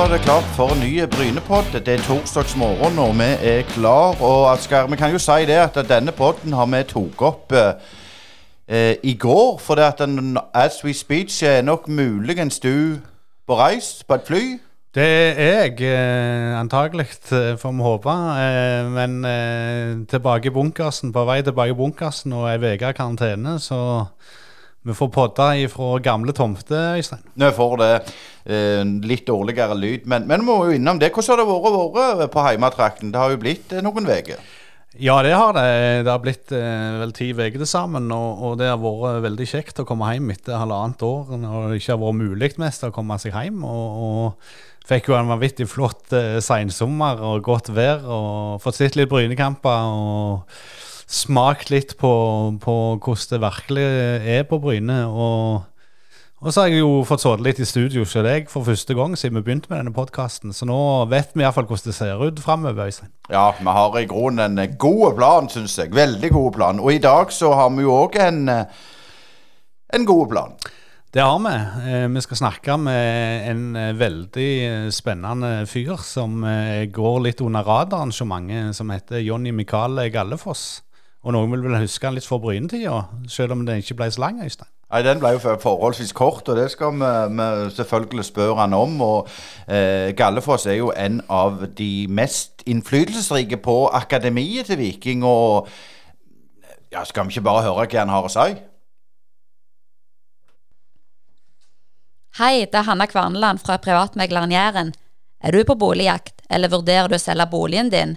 var det klart for en ny Brynepod. Det er torsdagsmorgen, og vi er klar. Og Asgeir, vi kan jo si det at denne podden har vi tatt opp eh, i går. For det at den, as we speech er nok muligens du på reis på et fly. Det er jeg, eh, antagelig, eh, får vi håpe. Eh, men eh, tilbake i bunkersen, på vei tilbake i bunkersen og ei uke i karantene, så vi får podda fra gamle tomter, Øystein. Vi får det. Eh, litt dårligere lyd. Men, men vi må jo innom det. Hvordan har det vært, vært på heimatrakten? Det har jo blitt eh, noen uker. Ja, det har det. Det har blitt eh, vel ti uker til sammen. Og, og, det har vært veldig kjekt å komme hjem etter halvannet år når det ikke har vært mulig mest å komme seg hjem. Og, og fikk jo en vanvittig flott eh, seinsommer og godt vær og fått sett litt Brynekamper. og smakt litt på, på, hvordan det virkelig er på Bryne. Og, og så har jeg jo fått sittet litt i studio selv jeg for første gang siden vi begynte med denne podkasten. Så nå vet vi iallfall hvordan det ser ut framover. Øystein. Ja, vi har i grunnen en god plan, syns jeg. Veldig god plan. Og i dag så har vi jo òg en, en god plan. Det har vi. Eh, vi skal snakke med en veldig spennende fyr som eh, går litt under radaren så mange, som heter Jonny Mikael Gallefoss. Og noen vil vel huske den litt fra Brynetida, selv om den ikke ble så lang, Øystein? Nei, Den ble jo forholdsvis kort, og det skal vi, vi selvfølgelig spørre han om. og eh, Gallefoss er jo en av de mest innflytelsesrike på akademiet til Viking. og ja, Skal vi ikke bare høre hva han har å si? Hei, det er Hanna Kvarneland fra privatmegleren Jæren. Er du på boligjakt, eller vurderer du å selge boligen din?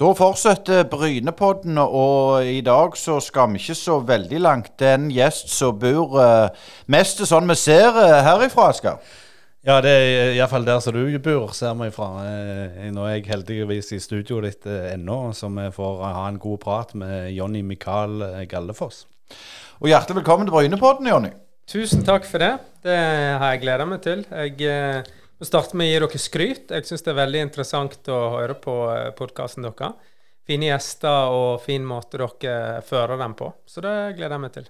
Da fortsetter Brynepodden, og i dag så skal vi ikke så veldig langt. Det er en gjest som bor uh, mest sånn vi ser uh, herifra, Asker. Ja, det er iallfall der som du bor, ser vi ifra. Eh, nå er jeg heldigvis i studioet ditt ennå, så vi får ha en god prat med Jonny Mikael Gallefoss. Og Hjertelig velkommen til Brynepodden, Jonny. Tusen takk for det. Det har jeg gleda meg til. Jeg nå starter med å gi dere skryt. Jeg syns det er veldig interessant å høre på eh, podkasten deres. Fine gjester og fin måte dere fører dem på. Så det gleder jeg meg til.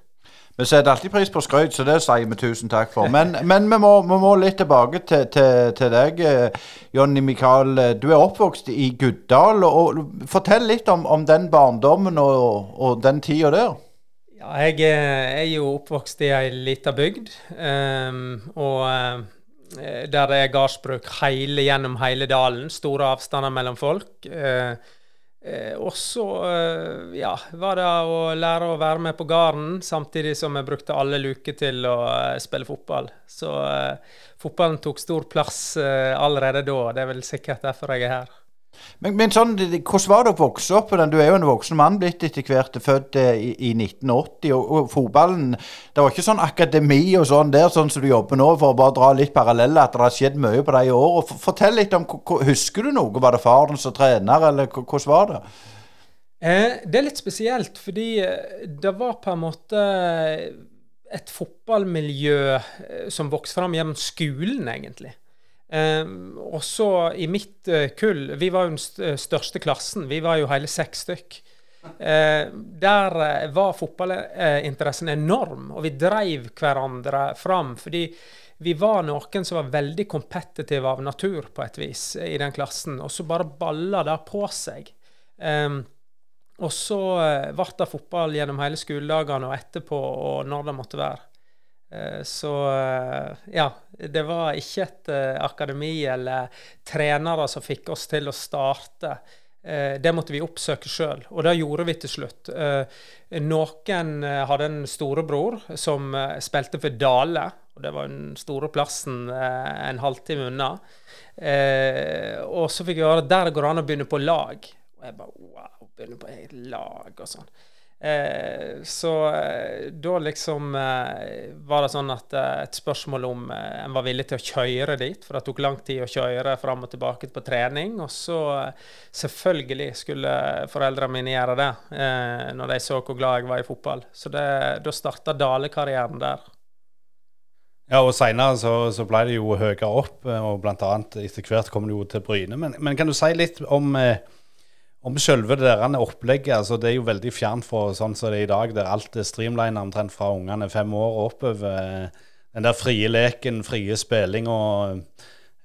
Vi setter alltid pris på skryt, så det sier vi tusen takk for. Men, men vi, må, vi, må, litt tilbake til, til, til deg, eh, Jonny Mikael. Du er oppvokst i Guddal. og Fortell litt om, om den barndommen og, og den tida der. Ja, jeg er jo oppvokst i ei lita bygd. Um, og Eh, der det er gardsbruk gjennom hele dalen. Store avstander mellom folk. Eh, eh, og så eh, ja, var det å lære å være med på gården, samtidig som jeg brukte alle luker til å eh, spille fotball. Så eh, fotballen tok stor plass allerede da. Det er vel sikkert derfor jeg er her. Men, men sånn, hvordan var det å vokse opp? Du er jo en voksen mann blitt etter hvert, født eh, i, i 1980. Og, og, fotballen Det var ikke sånn akademi og sånn der, sånn som du jobber nå, for å bare dra litt paralleller, at det har skjedd mye på de årene. Fortell litt om Husker du noe? Var det faren som trener, eller hvordan var det? Eh, det er litt spesielt, fordi eh, det var på en måte et fotballmiljø eh, som vokste fram gjennom skolen, egentlig. Um, og så i mitt uh, kull Vi var jo den største klassen. Vi var jo hele seks stykk. Uh, der uh, var fotballinteressen enorm, og vi dreiv hverandre fram. Fordi vi var noen som var veldig kompetitive av natur, på et vis, i den klassen. Og så bare balla det på seg. Um, og så ble det fotball gjennom hele skoledagene og etterpå, og når det måtte være. Eh, Så eh, ja, det var ikke et eh, akademi eller trenere som fikk oss til å starte. Det måtte vi oppsøke sjøl, og det gjorde vi til slutt. Noen hadde en storebror som spilte for Dale, og det var den store plassen en halvtime unna. Og så fikk jeg høre at der går det an å begynne på lag. Og jeg bare wow, begynne på eget lag og sånn. Eh, så eh, da liksom eh, var det sånn at eh, et spørsmål om eh, en var villig til å kjøre dit, for det tok lang tid å kjøre fram og tilbake på trening. Og så selvfølgelig skulle foreldrene mine gjøre det, når de så hvor glad jeg var i fotball. Så det, da starta Dale-karrieren der. Ja, og Seinere så, så ble det jo høyere opp, og blant annet etter hvert kom det jo til Bryne. Men, men kan du si litt om, eh, om selve det der opplegget? altså Det er jo veldig fjernt fra sånn som det er i dag, der alt er streamlina omtrent fra ungene fem år og oppover. eh, Den der frie leken, frie spilling og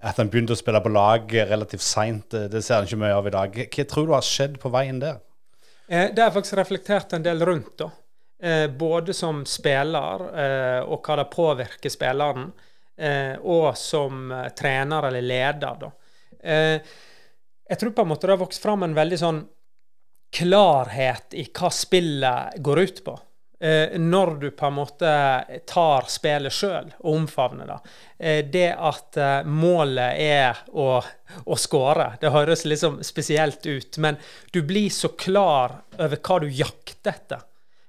at en begynte å spille på lag relativt seint, det, det ser en ikke mye av i dag. Hva tror du har skjedd på veien der? Eh, det har jeg faktisk reflektert en del rundt. da. Eh, både som spiller, eh, og hva det påvirker spilleren, eh, og som eh, trener eller leder. da. Eh, jeg tror på en måte det har vokst fram en veldig sånn klarhet i hva spillet går ut på. Eh, når du på en måte tar spillet sjøl og omfavner det. Eh, det at eh, målet er å, å score, Det høres liksom spesielt ut, men du blir så klar over hva du jakter etter.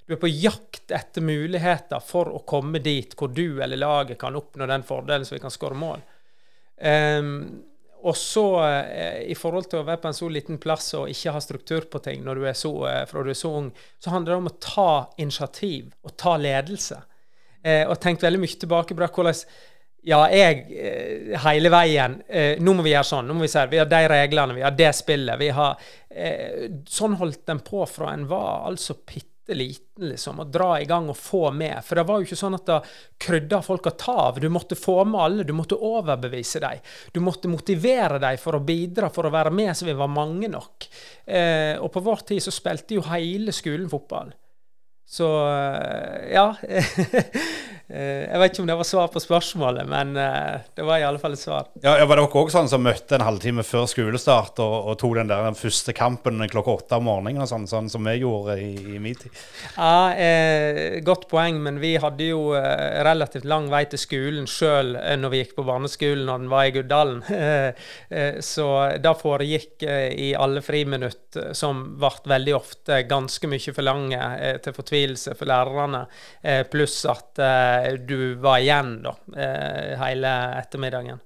Du er på jakt etter muligheter for å komme dit hvor du eller laget kan oppnå den fordelen så vi kan skåre mål. Ehm, og så, eh, i forhold til å være på en så liten plass og ikke ha struktur på ting når du er så, eh, fra du er så ung, så handler det om å ta initiativ og ta ledelse. Eh, og tenkt veldig mye tilbake på hvordan ja, jeg eh, hele veien eh, Nå må vi gjøre sånn. nå må Vi si, vi har de reglene, vi har det spillet. vi har, eh, Sånn holdt den på fra en var altså bitte liten, liksom. Å dra i gang og få med. For det var jo ikke sånn at det krydda folk av. Du måtte få med alle. Du måtte overbevise dem. Du måtte motivere dem for å bidra, for å være med så vi var mange nok. Eh, og på vår tid så spilte jo hele skolen fotball. Så eh, ja. Eh, jeg vet ikke om det var svar på spørsmålet, men eh, det var i alle fall et svar. Ja, Var dere òg sånn som møtte en halvtime før skolestart og, og tok den der den første kampen klokka åtte om morgenen, og sånn, sånn som vi gjorde i, i min tid? Ja, eh, Godt poeng, men vi hadde jo eh, relativt lang vei til skolen sjøl når vi gikk på barneskolen og den var i Guddalen. Så det foregikk i alle friminutt, som ble veldig ofte ganske mye for lange til fortvilelse for lærerne, pluss at du var igjen da, eh, hele ettermiddagen.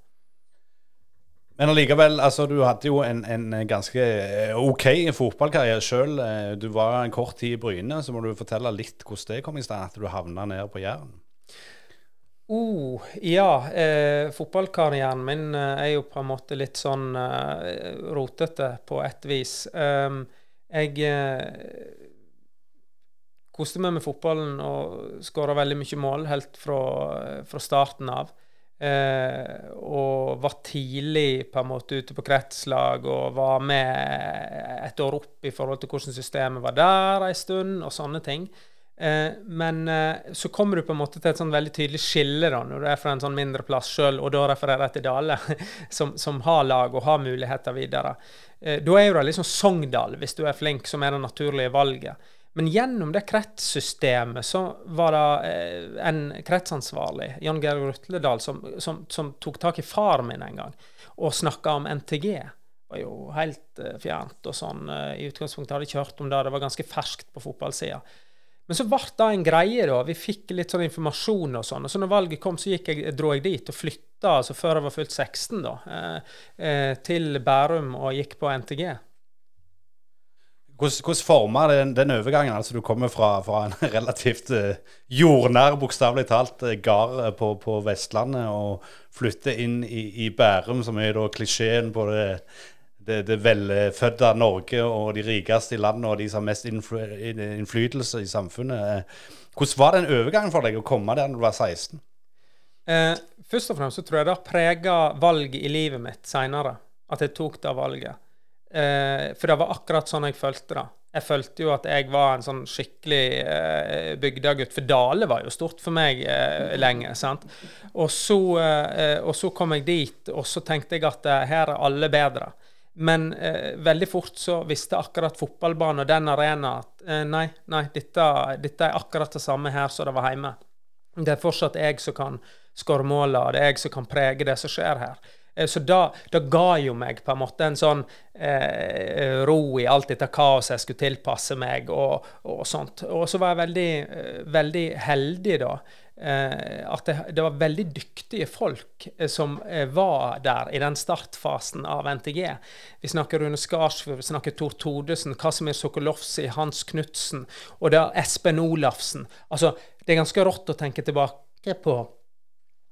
Men allikevel, altså, du hadde jo en, en ganske eh, OK fotballkarriere sjøl. Du var en kort tid i Bryne, så må du fortelle litt hvordan det kom i stand at du havna ned på Jæren. Oh, ja. Eh, fotballkarrieren min eh, er jo på en måte litt sånn eh, rotete på et vis. Um, jeg eh, koste meg med fotballen og skåra veldig mye mål helt fra, fra starten av. Eh, og var tidlig på en måte ute på kretslag og var med et år opp i forhold til hvordan systemet var der en stund, og sånne ting. Eh, men eh, så kommer du på en måte til et sånn veldig tydelig skille da, når du er fra en sånn mindre plass sjøl, og da refererer jeg til Dale, som, som har lag og har muligheter videre. Eh, da er jo det liksom Sogndal, hvis du er flink, som er det naturlige valget. Men gjennom det kretssystemet så var det eh, en kretsansvarlig, Jan Georg Rutledal, som, som, som tok tak i far min en gang og snakka om NTG. Det var jo helt eh, fjernt og sånn. eh, I utgangspunktet hadde jeg ikke hørt om det. Det var ganske ferskt på fotballsida. Men så ble det en greie, da. Vi fikk litt sånn informasjon og sånn. Og så når valget kom, så jeg, dro jeg dit og flytta, altså før jeg var fylt 16, da, til Bærum og gikk på NTG. Hvordan, hvordan former den, den overgangen? Altså Du kommer fra, fra en relativt eh, jordnær, bokstavelig talt, eh, gard eh, på, på Vestlandet og flytter inn i, i Bærum, som er da klisjeen på det, det, det velfødde Norge og de rikeste i landet og de som har mest innfly, innflytelse i samfunnet. Hvordan var den overgangen for deg å komme der når du var 16? Eh, først og fremst så tror jeg det har prega valget i livet mitt seinere, at jeg tok det valget. Eh, for det var akkurat sånn jeg følte det. Jeg følte jo at jeg var en sånn skikkelig eh, bygdegutt, for Dale var jo stort for meg eh, lenge. sant? Og så, eh, og så kom jeg dit, og så tenkte jeg at eh, her er alle bedre. Men veldig fort så visste akkurat fotballbanen og den arena at nei, nei, dette, dette er akkurat det samme her som det var hjemme. Det er fortsatt jeg som kan skåre måla, det er jeg som kan prege det som skjer her. Eh, Så da, ga jo meg på en måte en sånn eh, ro i alt dette kaoset jeg skulle tilpasse meg og, og sånt. Og så var jeg veldig, eh, veldig heldig da. Eh, at det, det var veldig dyktige folk eh, som eh, var der i den startfasen av NTG. Vi snakker Rune Skarsfjord, vi snakker Tor Todesen, Kasimir Sokolovsi, Hans Knutsen og det Espen Olafsen. Altså, det er ganske rått å tenke tilbake på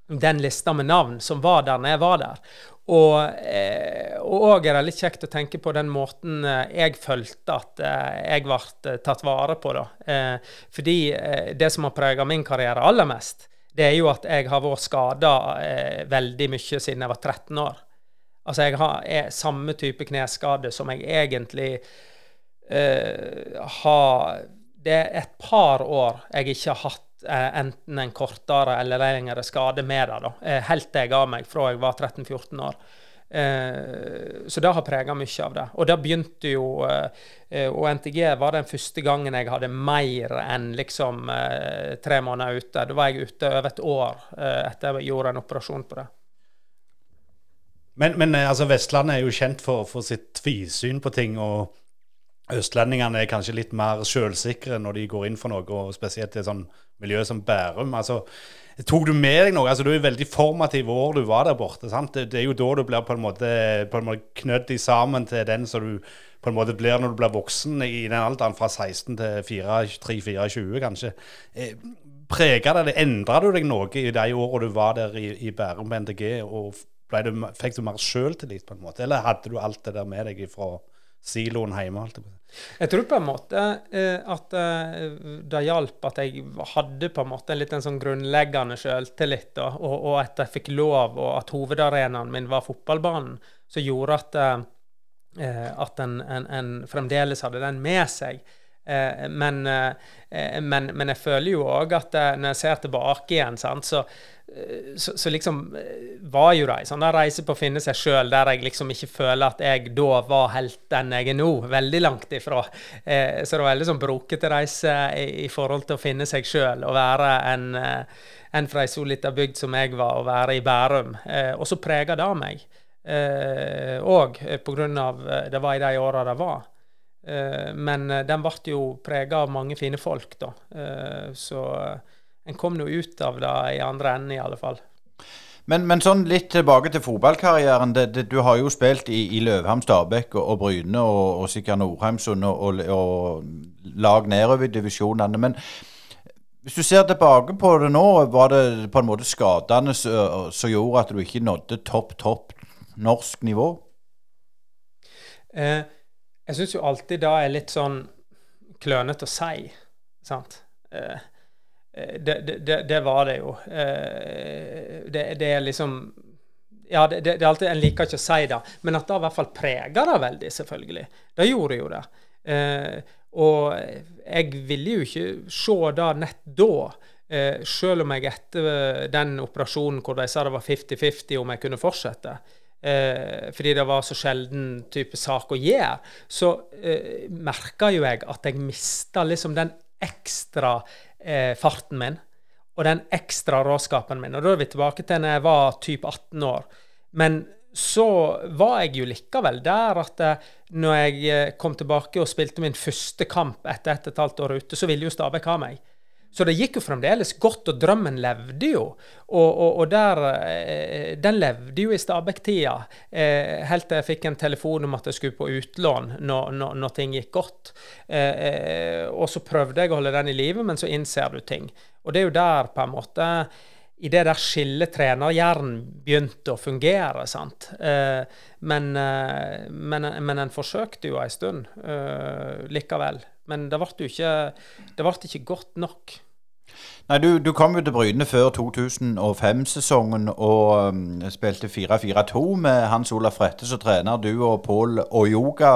den lista med navn som var der når jeg var der. Og òg er det litt kjekt å tenke på den måten eh, jeg følte at eh, jeg ble eh, tatt vare på. da. Eh, fordi eh, det som har prega min karriere aller mest, det er jo at jeg har vært skada eh, veldig mye siden jeg var 13 år. Altså jeg har samme type kneskade som jeg egentlig uh, har Det er et par år jeg ikke har hatt eh, enten en kortere eller lengre skade med det. da. Eh, helt til jeg ga meg fra jeg var 13-14 år. Eh, så det har prega mye av det. Og det begynte jo eh, eh, Og NTG var den første gangen jeg hadde mer enn liksom eh, tre måneder ute. Da var jeg ute over et år eh, etter jeg gjorde en operasjon på det. Men, men eh, altså, Vestlandet er jo kjent for, for sitt tvisyn på ting. og Østlendingene er kanskje litt mer selvsikre når de går inn for noe, og spesielt i et sånn miljø som Bærum. altså Tok du med deg noe? altså Du er veldig formativ år du var der borte. sant? Det, det er jo da du blir på en måte, på en måte knødd sammen til den som du på en måte blir når du blir voksen i den alderen fra 16 til 3-24, kanskje. Eh, Prega det det? Endra du deg noe i de årene du var der i, i Bærum på NTG? og du, Fikk du mer sjøltillit, på en måte? Eller hadde du alt det der med deg fra siloen hjemme? Alt på? Jeg tror på en måte eh, at eh, det hjalp at jeg hadde på en måte en litt en sånn grunnleggende selvtillit, og, og at jeg fikk lov, og at hovedarenaen min var fotballbanen, som gjorde at, eh, at en, en, en fremdeles hadde den med seg. Men, men, men jeg føler jo òg at når jeg ser tilbake igjen, sant, så, så, så liksom eh, var jo det ei sånn reise på å finne seg sjøl, der jeg liksom ikke føler at jeg da var helt den jeg er nå. Veldig langt ifra. Eh, så det var veldig sånn brokete reise i, i forhold til å finne seg sjøl og være en, eh, en fra ei så lita bygd som jeg var, og være i Bærum. Eh, og så prega det meg. Og eh, på grunn av eh, Det var i de åra det var. Eh, men eh, den ble jo prega av mange fine folk, da. Eh, så eh, en kom nå ut av det i andre enden, i alle fall. Men, men sånn litt tilbake til fotballkarrieren. Det, det, du har jo spilt i, i Løvham, Stabæk og, og Bryne og, og sikkert Nordheimsund og, og, og lag nedover i divisjonene. Men hvis du ser tilbake på det nå, var det på en måte skadene som gjorde at du ikke nådde topp, topp norsk nivå? Eh, jeg syns jo alltid det er litt sånn klønete å si, sant. Eh, det, det, det, det var det jo. Eh, det, det er liksom Ja, det, er alltid En liker ikke å si det, men at det i hvert fall preger det veldig, selvfølgelig. Det gjorde jo det. Eh, og jeg ville jo ikke se det nett da. Eh, selv om jeg etter den operasjonen hvor de sa det var 50-50 om jeg kunne fortsette, eh, fordi det var så sjelden type sak å gjøre, så eh, merka jo jeg at jeg mista liksom den ekstra eh, farten min og den ekstra råskapen min. Og da er vi tilbake til når jeg var typ 18 år. Men så var jeg jo likevel der at eh, når jeg eh, kom tilbake og spilte min første kamp etter ett et halvt år ute, så ville jo Stabæk ha meg. Så det gikk jo fremdeles godt, og drømmen levde jo. Og, og, og der, eh, den levde jo i Stabæk-tida, eh, helt til jeg fikk en telefon om at jeg skulle på utlån når, når, når ting gikk godt. Eh, og så prøvde jeg å holde den i live, men så innser du ting. Og det er jo der på en måte i det der skillet trenerhjernen begynte å fungere. sant? Men, men, men en forsøkte jo en stund likevel. Men det ble ikke, det ble ikke godt nok. Nei, du, du kom jo til Bryne før 2005-sesongen og um, spilte 4-4-2 med Hans Olaf Rette som trener. Du og Pål og Yoga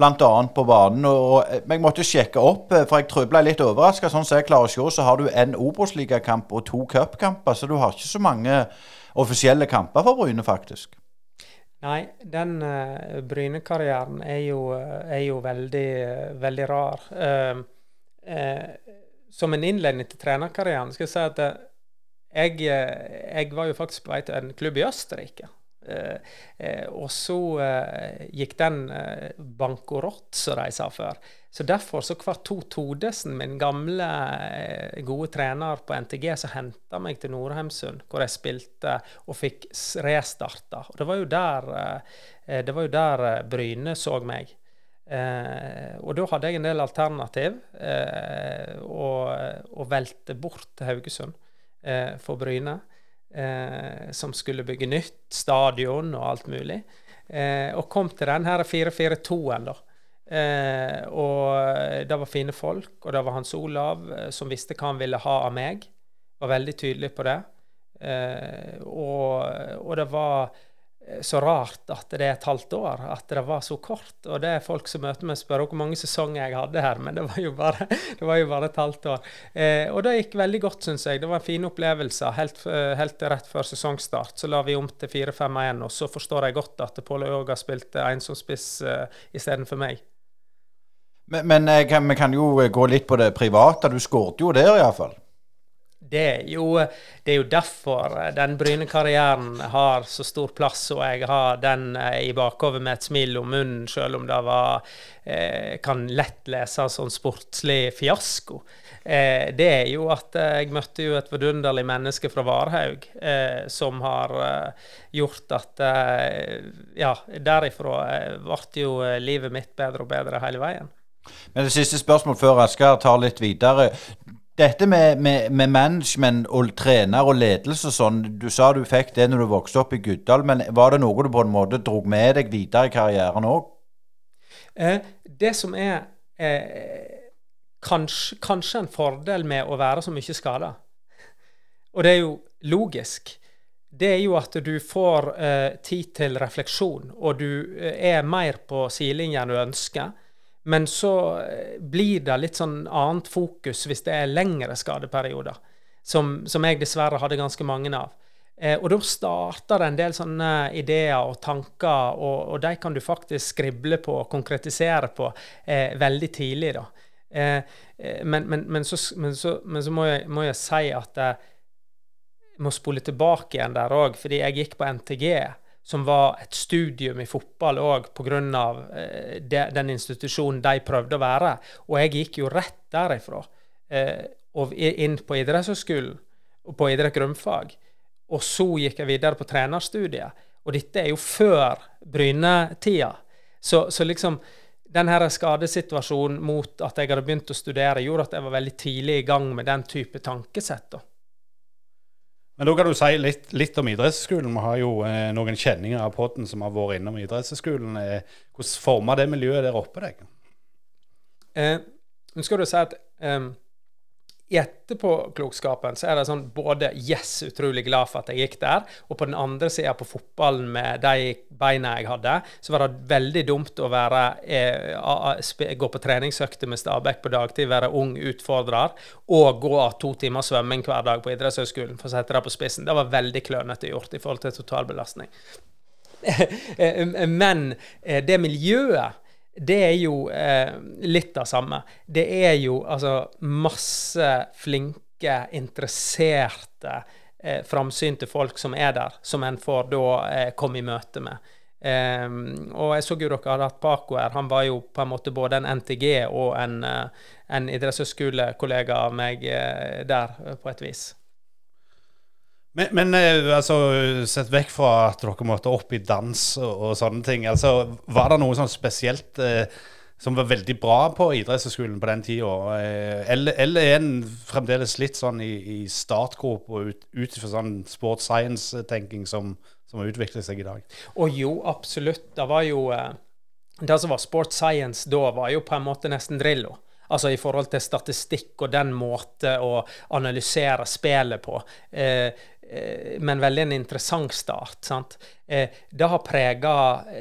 bl.a. på banen. Og eh, jeg måtte sjekke opp, eh, for jeg ble litt overraska. Sånn som jeg klarer å se, så har du en Obos-ligakamp og to cupkamper. Så du har ikke så mange offisielle kamper for Bryne, faktisk. Nei, den uh, Bryne-karrieren er, er, jo veldig, veldig rar. Uh, som en innledning til trenerkarrieren skal jeg si at eh, jeg, eh, jeg var jo faktisk på vei til en klubb i Østerrike. Eh, eh, og så eh, gikk den bankorott, som de sa før. Så derfor så hver to Todesen, min gamle, gode trener på NTG, som henta meg til Nordheimsund, hvor jeg spilte og fikk restarta. Og det var jo der, det var jo der Bryne så meg. Og da hadde jeg en del alternativ, eh, og, velte bort til Haugesund for Bryne. Eh, som skulle bygge nytt stadion og alt mulig. Eh, og kom til den her 4-4-2-en, da. Eh, og det var fine folk, og det var Hans Olav som visste hva han ville ha av meg. Var veldig tydelig på det. og, og det var Eh, så rart at det er et halvt år, at det var så kort. Og det er folk som møter meg, og spør hvor mange sesonger jeg hadde her, men det var jo bare, var jo bare et halvt år. Eh, og det gikk veldig godt, syns jeg. Det var en fin opplevelse. Helt, eh, helt, rett før sesongstart så la vi om til 4-5-1, og så forstår jeg godt at Pål Åga spilte en som spiss eh, istedenfor meg. Men, men vi kan, kan jo gå litt på det private. Du skåret jo der, iallfall. Det jo, det er jo derfor den Bryne-karrieren har så stor plass, og jeg har den eh, i bakhodet med et smil om munnen, selv om det var eh, kan lett lese sånn sportslig fiasko. Eh, det er jo at eh, jeg møtte jo et vidunderlig menneske fra Varhaug, eh, som har eh, gjort at Ja, derifra ble jo livet mitt bedre og bedre hele veien. Men det siste spørsmål før Asker tar litt videre. Dette med, med, med, management og trener og ledelse og sånn, du sa du fikk det når du vokste opp i Guddal, men var det noe du på en måte dro med deg videre i karrieren òg? Eh, det som er eh, kanskje, kanskje, en fordel med å være så mye skada, og det er jo logisk, det er jo at du får eh, tid til refleksjon, og du eh, er mer på sidelinja enn du ønsker. Men så eh, blir det litt sånn annet fokus hvis det er lengre skadeperioder, som, som jeg dessverre hadde ganske mange av. Eh, og da starter det en del sånne ideer og tanker, og, og de kan du faktisk skrible på og konkretisere på eh, veldig tidlig. da. Eh, eh men, men, men, så, så, men, så, må jeg, må jeg si at jeg må spole tilbake igjen der òg, fordi jeg gikk på NTG som var et studium i fotball òg pga. Eh, den institusjonen de prøvde å være. Og jeg gikk jo rett derifra eh, og inn på idrettshøyskolen og på idrett grunnfag. Og så gikk jeg videre på trenerstudiet. Og dette er jo før Bryne-tida. Så, så, liksom den her skadesituasjonen mot at jeg hadde begynt å studere, gjorde at jeg var veldig tidlig i gang med den type tankesett. da. Men da kan du si litt, litt om idrettsskolen. Vi har jo eh, noen kjenninger av podden som har vært innom idrettsskolen. Eh, hvordan forma det miljøet der oppe deg? Eh, nå skal du si at eh, i etterpåklokskapen så er det sånn både yes, utrolig glad for at jeg gikk der, og på den andre sida på fotballen med de beina jeg hadde, så var det veldig dumt å være, eh, gå på treningsøkter med Stabæk på dagtid, være ung utfordrer, og gå to timer svømming hver dag på idrettshøyskolen, for å sette det på spissen. Det var veldig klønete gjort i forhold til totalbelastning. Men eh, det miljøet det er jo eh, litt av samme. Det er jo altså masse flinke, interesserte, eh, framsynte folk som er der, som en får da eh, komme i møte med. Um, og jeg så jo dere hadde hatt Paco her. Han var jo på en måte både en NTG og en, uh, en idrettshøyskolekollega av meg uh, der, på et vis. Men, men eh, altså, sett vekk fra at dere måtte opp i dans og, og sånne ting. altså, Var det noe sånn spesielt eh, som var veldig bra på idrettshøyskolen på den tida? Eh, eller, eller, er en fremdeles litt sånn i, i startgropa ut, ut fra sånn sports science-tenking som, som har utviklet seg i dag? Og jo, absolutt. Det var jo eh, Det som var sports science da, var jo på en måte nesten Drillo. Altså i forhold til statistikk og den måte å analysere spillet på. Eh, men veldig en interessant start. sant? Eh, det har prega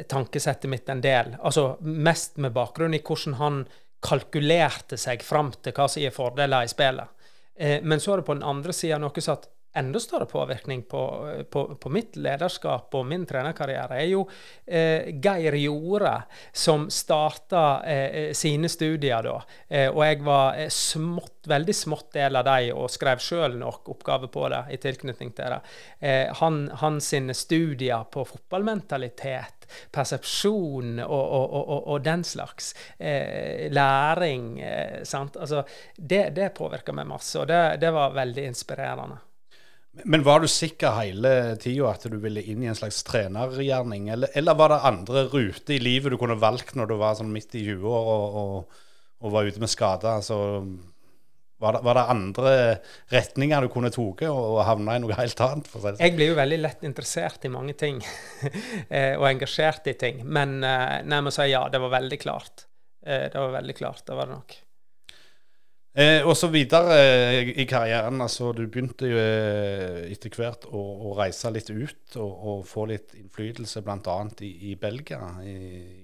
tankesettet mitt en del. Altså mest med bakgrunn i hvordan han kalkulerte seg fram til hva som gir fordeler i spillet. Eh, men så er det på den andre sida noe som hatt enda større påvirkning på, på, på, mitt lederskap og min trenerkarriere, er jo eh, Geir Jorde, som starta eh, sine studier da. Eh, og jeg var eh, smått, veldig smått del av dem, og skrev sjøl nok oppgave på det i tilknytning til det. Eh, han, hans studier på fotballmentalitet persepsjon og, og, og, og den slags. Eh, læring. Eh, sant? Altså, det, det påvirka meg masse, og det, det, var veldig inspirerende. Men var du sikker hele tida at du ville inn i en slags trenergjerning, eller, eller, var det andre ruter i livet du kunne valgt når du var sånn midt i 20-år og, og, var ute med skader? Altså, var det, var det, andre retninger du kunne tatt og, og havna i noe helt annet? Sånn? Jeg blir jo veldig lett interessert i mange ting, eh, og engasjert i ting. Men eh, nei, si ja, det var veldig klart. Eh, det var veldig klart, det var det nok. Eh, og så videre eh, i karrieren. altså Du begynte jo eh, etter hvert å, å, reise litt ut og, og få litt innflytelse, bl.a. I, i Belgia, i,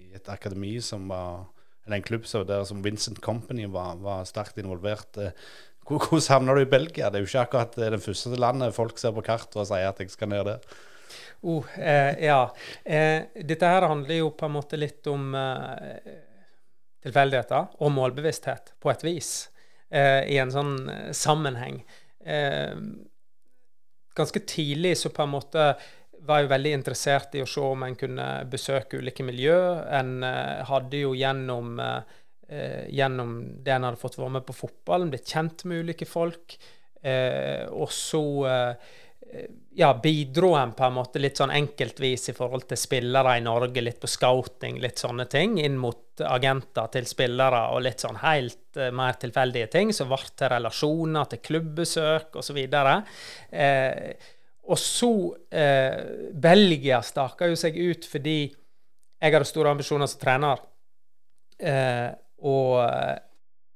i et akademi som var eller en klubb som, der som Vincent Company var, var sterkt involvert. Eh, hvordan havna du i Belgia? Det er jo ikke akkurat eh, det første landet folk ser på kartet og sier at jeg skal ned der. Oh, eh, ja. Dette her handler jo på en måte litt om tilfeldigheter og målbevissthet, på et vis, i en sånn sammenheng. ganske tidlig så på en måte var jo veldig interessert i å se om en kunne besøke ulike miljø. En hadde jo gjennom, gjennom det en hadde fått være med på fotballen, blitt kjent med ulike folk. Og så ja, bidro en på en måte litt sånn enkeltvis i forhold til spillere i Norge, litt på scouting, litt sånne ting, inn mot agenter til spillere og litt sånn helt uh, mer tilfeldige ting, som ble til relasjoner, til klubbesøk osv. Eh, og så eh, Belgia staka jo seg ut fordi jeg hadde store ambisjoner som trener. Eh, og,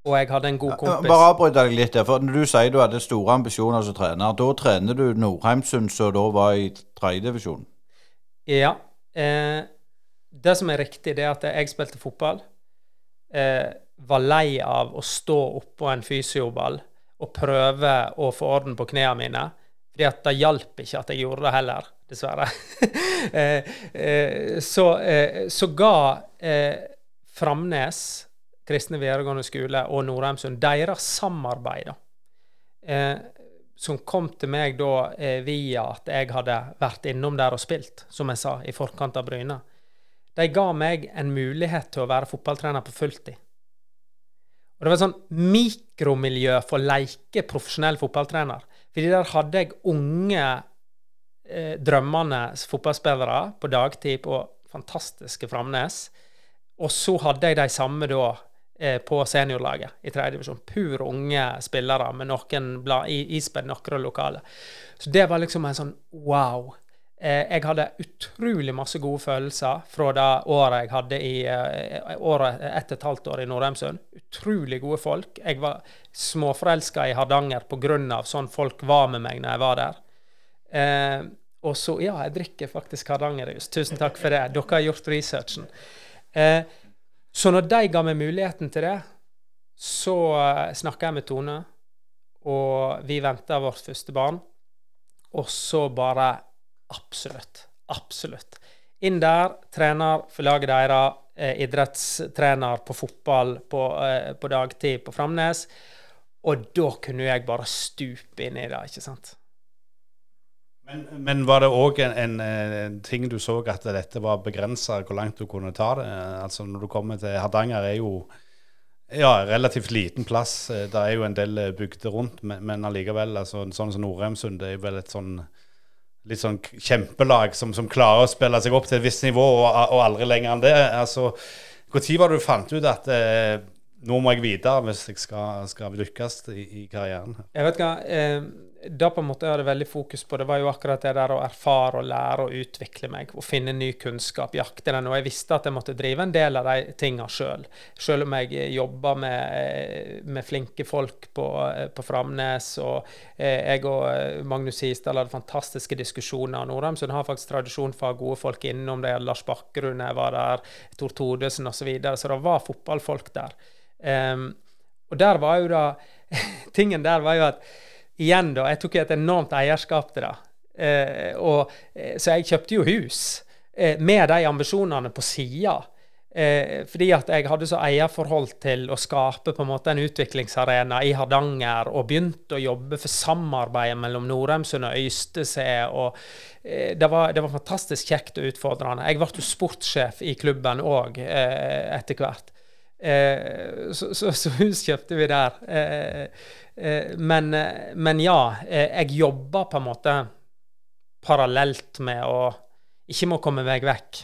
og, jeg hadde en god kompis. Bare avbryt deg litt der. for Når du sier du hadde store ambisjoner som trener, da trener du Nordheimsund, som da var i tredjedivisjon? Ja. Eh, det som er riktig, det er at jeg spilte fotball. Eh, var lei av å stå oppå en fysioball og prøve å få orden på knærne mine fordi at det hjalp ikke at jeg gjorde det heller, dessverre. Eh, eh, så, eh, så, ga Framnes kristne videregående skole og Nordheimsund deres samarbeid, da, som kom til meg da via at jeg hadde vært innom der og spilt, som jeg sa, i forkant av Bryne. De ga meg en mulighet til å være fotballtrener på fulltid. Og det var et sånn mikromiljø for å leke profesjonell fotballtrener. Fordi der hadde jeg unge, eh, drømmende fotballspillere på dagtid på fantastiske Framnes. Og så hadde jeg de samme da eh, på seniorlaget i tredje divisjon. Pur unge spillere med noen ispedd noen lokale. Så det var liksom en sånn wow. Eh, jeg hadde utrolig masse gode følelser fra det året jeg hadde i eh, året, ett og et halvt år i Nordheimsund. Utrolig gode folk. Jeg var småforelska i Hardanger pga. sånn folk var med meg når jeg var der. Eh, og så Ja, jeg drikker faktisk Hardangerjus. Tusen takk for det. Dere har gjort researchen. Eh, så når de ga meg muligheten til det, så eh, snakka jeg med Tone, og vi venta vårt første barn. Og så bare Absolutt. Absolutt. Inn der, trener for laget deres, eh, idrettstrener på fotball på, eh, på, dagtid på Framnes. Og da kunne jeg bare stupe inn i det, ikke sant. Men, men var det òg en, en, en, ting du så at dette var begrensa, hvor langt du kunne ta det? Altså Når du kommer til Hardanger, er jo ja, relativt liten plass. Det er jo en del bygder rundt, men, men allikevel. Altså, sånn som Nordheimsund, det er jo vel et sånn litt sånn kjempelag som, som, klarer å spille seg opp til et visst nivå, og, og aldri lenger enn det. Altså, Når var det du fant ut at eh, nå må jeg videre hvis jeg skal, skal lykkes i, i, karrieren? Jeg vet hva, eh, da på en måte jeg hadde veldig fokus på, det var jo akkurat det der å erfare og lære og utvikle meg. Og finne ny kunnskap, jakte den. Og jeg visste at jeg måtte drive en del av de tinga sjøl. Selv om jeg jobba med, med, flinke folk på, på Framnes. Og jeg og Magnus Hisdal hadde fantastiske diskusjoner. Nordheimsund har faktisk tradisjon for å ha gode folk innom. Det Lars Bakkerud jeg var der, Tor Todesen osv. Så, videre. så det var fotballfolk der. Um, og der var jo da Tingen der var jo at igjen, da, jeg tok et enormt eierskap til det. Eh, og, eh, så jeg kjøpte jo hus eh, med de ambisjonene på sida. Eh, fordi at jeg hadde så eierforhold til å skape på en måte en utviklingsarena i Hardanger, og begynte å jobbe for samarbeidet mellom Norheimsund og Øystese. og eh, det, var, det, var, fantastisk kjekt og utfordrende. Jeg ble jo sportssjef i klubben òg eh, etter hvert. Eh, så, så, så, hus kjøpte vi der. Eh, eh, men, men, ja, jeg jobber på en måte parallelt med å Ikke med å komme meg vekk,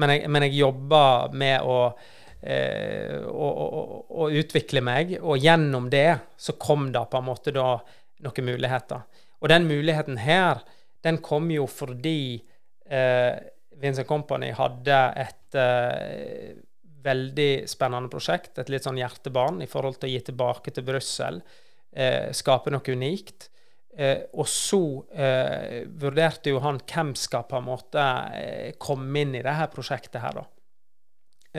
men jeg, men jeg jobber med å, å, å, å, utvikle meg, og gjennom det så kom det på en måte da noen muligheter. Og den muligheten her, den kom jo fordi eh, Vincent Company hadde et eh, veldig spennende prosjekt. Et litt sånn hjertebarn i forhold til å gi tilbake til Brussel. Eh, skape noe unikt. Eh, og så eh, vurderte jo han hvem skal på en måte eh, komme inn i dette prosjektet her, da.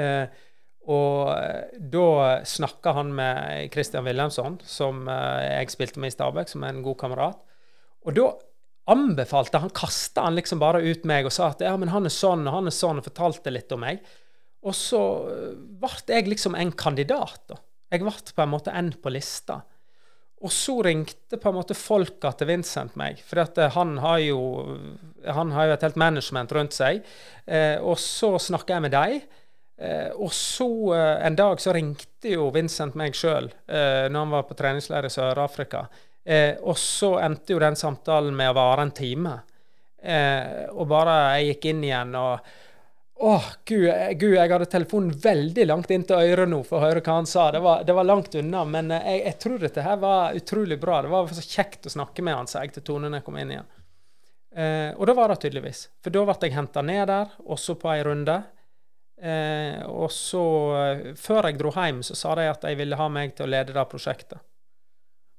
Eh, og eh, da snakka han med Christian Wilhelmsson, som jeg spilte med i Stabæk, som er en god kamerat. Og da anbefalte han, kasta han liksom bare ut meg og sa at ja, men han er sånn og han er sånn, og fortalte litt om meg. Og så eh, ble jeg liksom en kandidat. da. Jeg ble på en måte en på lista. Og så ringte på en måte folka til Vincent meg, for eh, han har jo han har jo et helt management rundt seg. Eh, og så snakka jeg med dem. Eh, og så eh, en dag så ringte jo Vincent meg sjøl eh, når han var på treningsleir i Sør-Afrika. og så endte jo den samtalen med å vare en time. og bare jeg gikk inn igjen og Åh, Gud, Gud, jeg hadde telefonen veldig langt inn til øret nå for å høre hva han sa. Det var, det var langt unna, men eh, jeg, jeg, tror dette her var utrolig bra. Det var så kjekt å snakke med han, sa jeg til Tone når jeg kom inn igjen. Eh, og det var det tydeligvis. For da ble jeg henta ned der, også på ei runde. Eh, og så, eh, før jeg dro hjem, så sa de at de ville ha meg til å lede det prosjektet.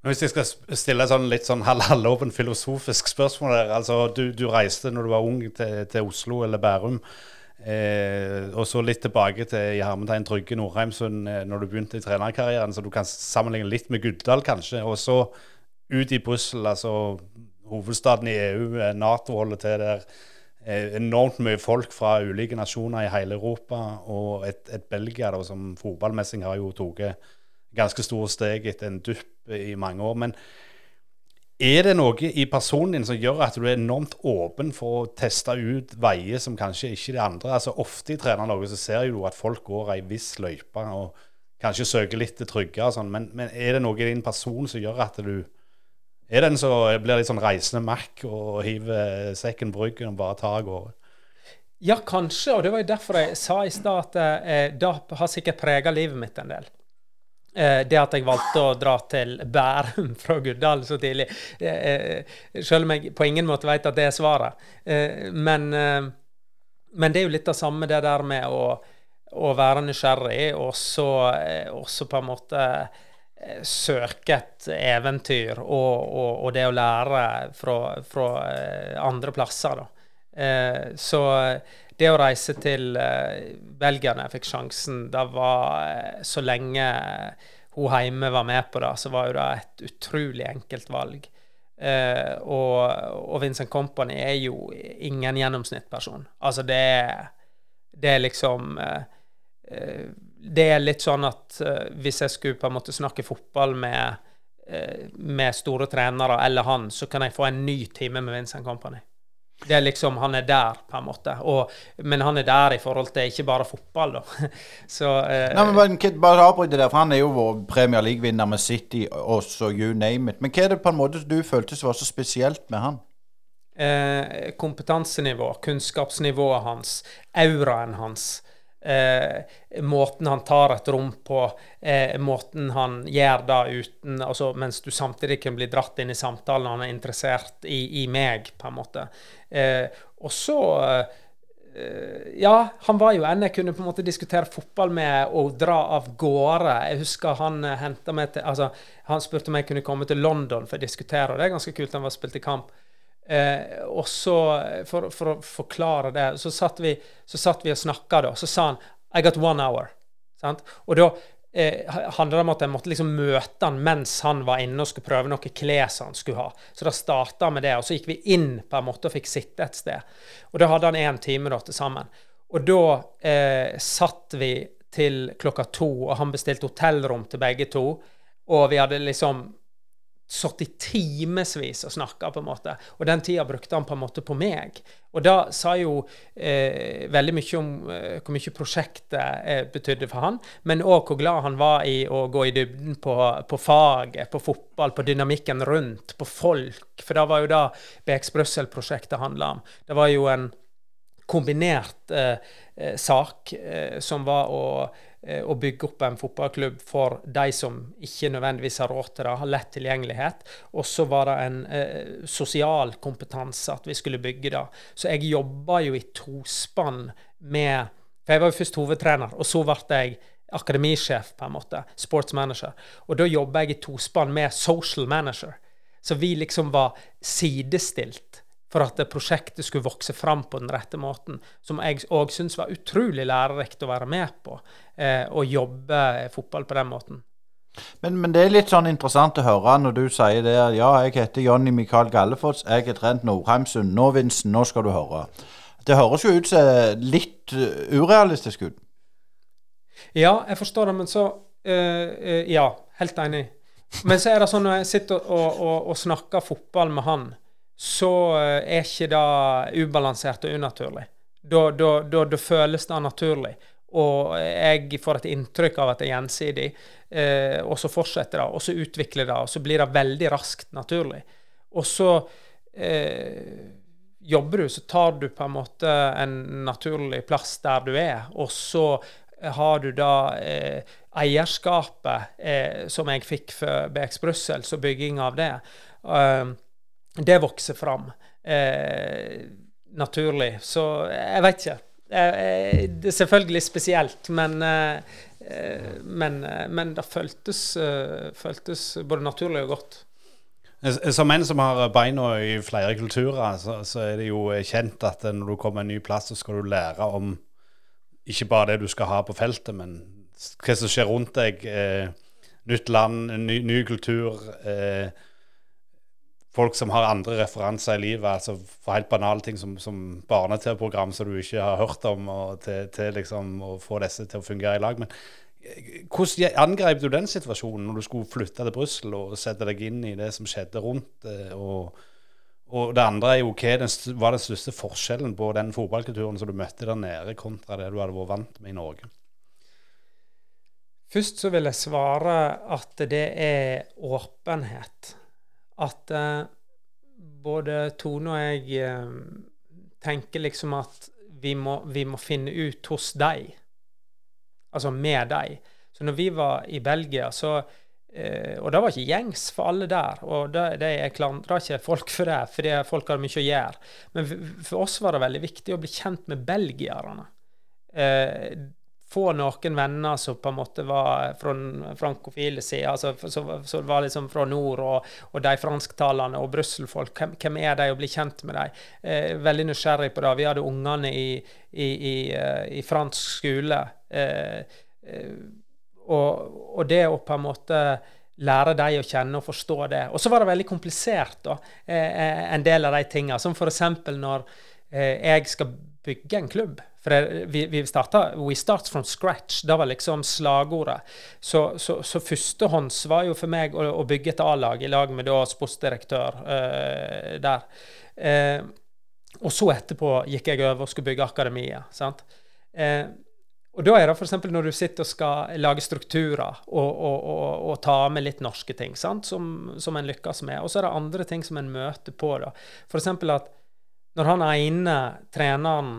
Hvis jeg skal stille sånn litt sånn halvåpen filosofisk spørsmål der. Altså, du, du, reiste når du var ung til, til Oslo eller Bærum. Eh, og så litt tilbake til i hermetegn Trygge Nordheimsund eh, når du begynte i trenerkarrieren, så du kan sammenligne litt med Guddal, kanskje. Og så ut i Brussel, altså hovedstaden i EU, eh, Nato holder til der. Eh, enormt mye folk fra ulike nasjoner i hele Europa, og et, et Belgia da, som fotballmessig har jo tatt ganske store steg etter en dupp i mange år. men er det noe i personen din som gjør at du er enormt åpen for å teste ut veier som kanskje ikke de andre? Altså Ofte i Trenerlaget så ser du at folk går ei viss løype og kanskje søker litt det trygge sånn, men, men, er det noe i din person som gjør at du Er den som blir litt sånn reisende Mac og hiver sekken bryggen og bare tar av gårde? Ja, kanskje, og det var jo derfor jeg sa i stad at eh, det har sikkert prega livet mitt en del. Eh, det at jeg valgte å dra til Bærum fra Guddal så tidlig, eh, eh, selv om jeg på ingen måte vet at det er svaret. Men, men, det er jo litt av samme det der med å, å være nysgjerrig, og så, også på en måte søke et eventyr og, og, og det å lære fra, fra andre plasser. da. Så det å reise til uh, Belgia når jeg fikk sjansen, det var uh, så lenge hun hjemme var med på det, så var jo det et utrolig enkelt valg. Uh, og, og, Vincent Company er jo ingen gjennomsnittsperson. Altså, det er, det er liksom Det er litt sånn at hvis jeg skulle på en måte snakke fotball med, med store trenere eller han, så kan jeg få en ny time med Vincent Company. Det er liksom, Han er der, på en måte. Og, men han er der i forhold til ikke bare fotball, da. Så, eh, Nei, men Bare avbryte der, for han er jo vår Premier League-vinner med City, også you name it. Men hva er det på en måte du følte som var så spesielt med han? Eh, kompetansenivå, kunnskapsnivået hans, auraen hans. Eh, måten han tar et rom på, eh, måten han gjør det uten altså, Mens du samtidig kan bli dratt inn i samtalen, han er interessert i, i meg, på en måte. Eh, og så eh, Ja, han var jo en jeg kunne på en måte diskutere fotball med og dra av gårde. Jeg husker han henta meg til altså, Han spurte om jeg kunne komme til London for å diskutere, og det er ganske kult. Han var spilt i kamp. Eh, og så, for, for, å forklare det, så satt vi, så satt vi og snakka, da. Så sa han I got one hour. Sant? Og da eh, handla det om at jeg måtte liksom møte han mens han var inne og skulle prøve noe klær han skulle ha. Så da starta med det, og så gikk vi inn på en måte og fikk sitte et sted. Og da hadde han én time da til sammen. Og da eh, satt vi til klokka to, og han bestilte hotellrom til begge to. Og vi hadde liksom satt i timevis og snakka, på en måte. Og den tida brukte han på en måte på meg. Og da sa jo eh, veldig mye om eh, hvor mye prosjektet eh, betydde for han, men òg hvor glad han var i å gå i dybden på, på, faget, på fotball, på dynamikken rundt, på folk. For det var jo det BX Brussel-prosjektet handla om. Det var jo en kombinert eh, eh, sak eh, som var å å bygge opp en fotballklubb for de som ikke nødvendigvis har råd til det, har lett tilgjengelighet. Og så var det en eh, sosial kompetanse at vi skulle bygge det. Så jeg jobba jo i tospann med For jeg var jo først hovedtrener, og så ble jeg akademisjef, på en måte. Sports manager. Og da jobba jeg i tospann med social manager. Så vi liksom var sidestilt for at prosjektet skulle vokse fram på den rette måten. Som jeg òg syns var utrolig lærerikt å være med på. Eh, å jobbe fotball på den måten. Men, men, det er litt sånn interessant å høre når du sier det. Ja, jeg heter Jonny Mikael Gallefoss. Jeg er trent Nordheim Sunnåvinsen. Nå skal du høre. Det høres jo ut som litt uh, urealistisk ut. Ja, jeg forstår det, men så øh, Ja, helt enig. Men så er det sånn når jeg sitter og, og, og snakker fotball med han, så eh, er ikke det ubalansert og unaturlig. Da, da, da, da, føles det naturlig. Og jeg får et inntrykk av at det er gjensidig. Eh, og så fortsetter det, og så utvikler det, og så blir det veldig raskt naturlig. Og så eh, jobber du, så tar du på en måte en naturlig plass der du er. Og så har du da eh, eierskapet eh, som jeg fikk for BX Brussel, så bygging av det. Uh, det vokser fram eh, naturlig. Så jeg vet ikke. Eh, det er selvfølgelig spesielt, men, eh, men, men det føltes, eh, føltes, både naturlig og godt. Som en som har beina i flere kulturer, så, så, er det jo kjent at når du kommer en ny plass, så skal du lære om ikke bare det du skal ha på feltet, men hva som skjer rundt deg. Eh, nytt land, ny, ny kultur. Eh, folk som har andre referanser i livet. altså For helt banale ting som, som barne-TV-program som du ikke har hørt om, til, til liksom å få disse til å fungere i lag. Men eh, hvordan angrep du den situasjonen når du skulle flytte til Brussel og sette deg inn i det som skjedde rundt? Eh, og, og det andre er jo hva var den største forskjellen på den fotballkulturen som du møtte der nede, kontra det du hadde vært vant med i Norge? Først så vil jeg svare at det er åpenhet at eh, både Tone og jeg eh, tenker liksom at vi må, vi må finne ut hos deg, altså med deg. Så når vi var i Belgia, så eh, Og det var ikke gjengs for alle der. Og det, det jeg klandrer ikke folk for det, fordi folk hadde mye å gjøre. Men for oss var det veldig viktig å bli kjent med belgierne. Eh, få noen venner som på en måte var fra frankofile sida, altså, som var liksom fra nord, og, og de fransktalende og Brussel-folk. Hvem, hvem, er de, og bli kjent med dem? Eh, veldig nysgjerrig på det. Vi hadde ungene i, i, i, uh, i fransk skole. Eh, eh, og, og, det å på en måte lære dem å kjenne og forstå det. Og så var det veldig komplisert, da, eh, eh, en del av de tingene. Som f.eks. når jeg skal bygge en klubb. For vi, vi starta We start from scratch. Det var liksom slagordet. Så, så, så førstehånds var jo for meg å, å bygge et A-lag i lag med da sportsdirektør uh, der. Uh, og så etterpå gikk jeg over og skulle bygge akademiet. sant? Uh, og da er det f.eks. når du sitter og skal lage strukturer og, og, og, og ta med litt norske ting sant? Som, som en lykkes med. Og så er det andre ting som en møter på. da. F.eks. at når han ene treneren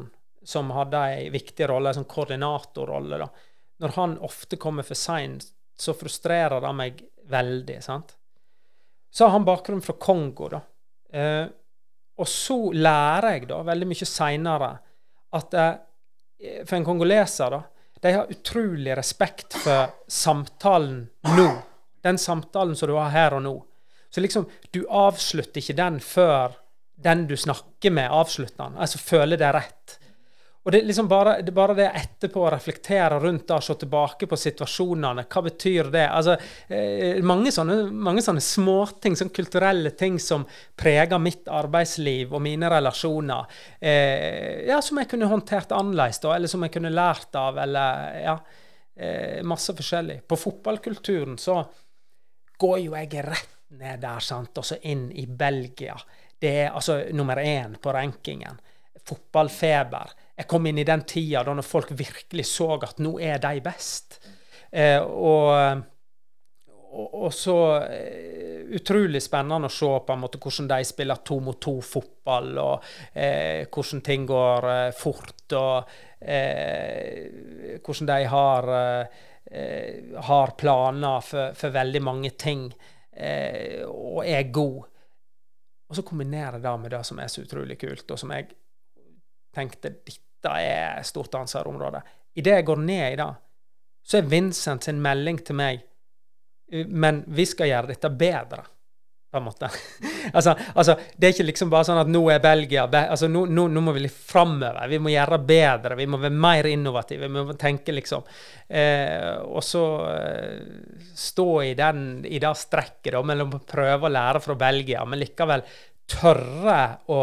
som hadde ei viktig rolle, en sånn koordinatorrolle, da. Når han ofte kommer for seint, så frustrerer det meg veldig. sant? Så har han bakgrunn fra Kongo, da. Eh, og så lærer jeg da, veldig mye seinere, at eh, for en kongoleser, da, de har utrolig respekt for samtalen nå. Den samtalen som du har her og nå. Så liksom, du avslutter ikke den før den du snakker med, avslutter den. Altså føler det rett. Og det er liksom bare det, bare det etterpå å reflektere rundt det, se tilbake på situasjonene. Hva betyr det? Altså, eh, mange sånne, mange sånne småting, sånne kulturelle ting som preger mitt arbeidsliv og mine relasjoner. Eh, ja, som jeg kunne håndtert annerledes, da, eller som jeg kunne lært av, eller ja. Eh, masse forskjellig. På fotballkulturen så går jo jeg rett ned der, sant, og så inn i Belgia. Det er altså nummer én på rankingen. Fotballfeber jeg kom inn i den tida da når folk virkelig så at nå er de best. Eh, og, og, og, så eh, utrolig spennende å se på en måte hvordan de spiller to mot to-fotball, og eh, hvordan ting går eh, fort, og eh, hvordan de har, eh, har planer for, for, veldig mange ting, og er god. Og så kombinerer det med det som er så utrolig kult, og som jeg tenkte dette er et stort ansvarsområde. Idet jeg går ned i det, så er Vincent sin melding til meg Men vi skal gjøre dette bedre, på en måte. altså, altså, det er ikke liksom bare sånn at nå er Belgia altså, nå, nå, nå, må vi litt framover. Vi må gjøre bedre. Vi må være mer innovative. Vi må tenke, liksom. Eh, og så eh, stå i, den, i det strekket da, mellom å prøve å lære fra Belgia, men likevel tørre å